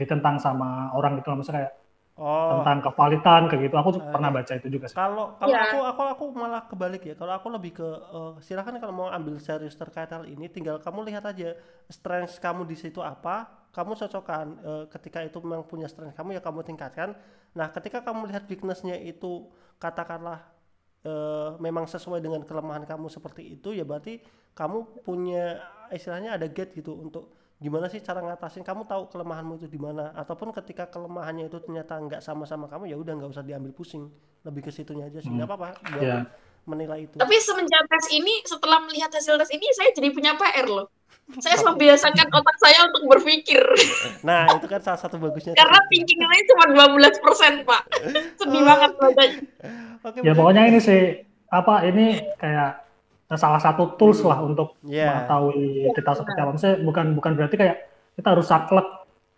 ditentang sama orang gitu. Maksudnya kayak Oh, tentang kevalitan kayak gitu. Aku Ah, pernah baca itu juga sih. Kalau kalau Iya. aku aku aku malah kebalik ya. Kalau aku lebih ke eh, silakan kalau mau ambil serius terkait hal ini, tinggal kamu lihat aja strength kamu di situ apa, kamu cocokkan. Eh, ketika itu memang punya strength kamu ya kamu tingkatkan. Nah, ketika kamu lihat weaknessnya itu katakanlah eh, memang sesuai dengan kelemahan kamu seperti itu, ya berarti kamu punya istilahnya ada gate gitu untuk gimana sih cara ngatasin. Kamu tahu kelemahanmu itu di mana. Ataupun ketika kelemahannya itu ternyata nggak sama sama kamu ya udah nggak usah diambil pusing. Lebih ke situnya aja sih. Nggak apa-apa buat Iya. Menilai itu Tapi semenjak tes ini, setelah melihat hasil tes ini, saya jadi punya PR loh. Saya membiasakan otak saya untuk berpikir. nah itu kan salah satu bagusnya Karena thinking saya cuma 12%, Pak. Sedih banget bacanya. oke Ya betul. pokoknya ini sih apa ini kayak salah satu tools lah untuk Iya. mengetahui kita seperti apa. Maksudnya bukan bukan berarti kayak kita harus saklek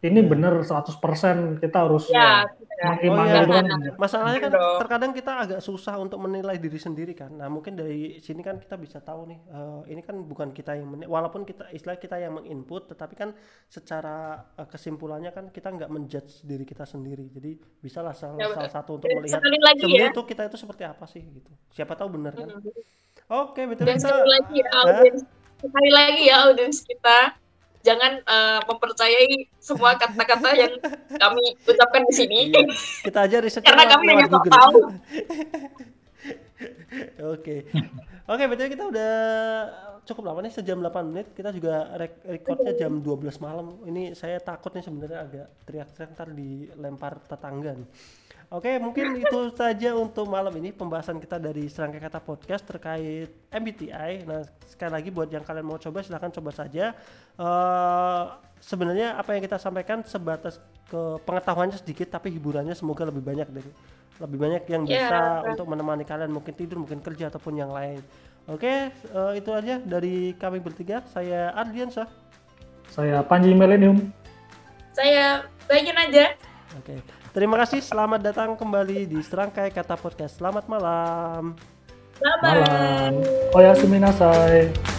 ini Iya. bener 100% kita harus Ya, gitu ya. mengimani Oh, iya. kan. masalahnya kan Dong. terkadang kita agak susah untuk menilai diri sendiri kan nah mungkin dari sini kan kita bisa tahu nih eh, ini kan bukan kita yang menilai walaupun kita istilah kita yang menginput tetapi kan secara eh, kesimpulannya kan kita nggak menjudge diri kita sendiri jadi bisalah salah, Ya, salah satu untuk melihat lagi ya. sebenarnya itu kita itu seperti apa sih gitu siapa tahu benar kan Hmm. oke betul Dan kita sekali lagi ya, audiens. Sekali lagi ya, audiens kita. Jangan eh, mempercayai semua kata-kata yang kami ucapkan di sini. Iya, kita aja risetnya Karena kami hanya tahu. Oke. Oke, betul kita udah cukup lama nih sejam 8 menit. Kita juga rek recordnya jam 12 malam. Ini saya takut nih sebenarnya agak teriak-teriak ntar dilempar tetangga nih. Oke, mungkin itu saja untuk malam ini pembahasan kita dari serangkai kata podcast terkait MBTI. Nah, sekali lagi buat yang kalian mau coba silahkan coba saja. Eh sebenarnya apa yang kita sampaikan sebatas ke pengetahuannya sedikit tapi hiburannya semoga lebih banyak dari lebih banyak yang Ya. bisa untuk menemani kalian mungkin tidur, mungkin kerja ataupun yang lain. Oke, eh, itu aja dari kami bertiga. Saya Ardiansyah. Saya Panji Millennium. Saya bagian aja. Oke. Terima kasih. Selamat datang kembali di Serangkai Kata Podcast. Selamat malam. Bye. malam. Oyasumi nasai.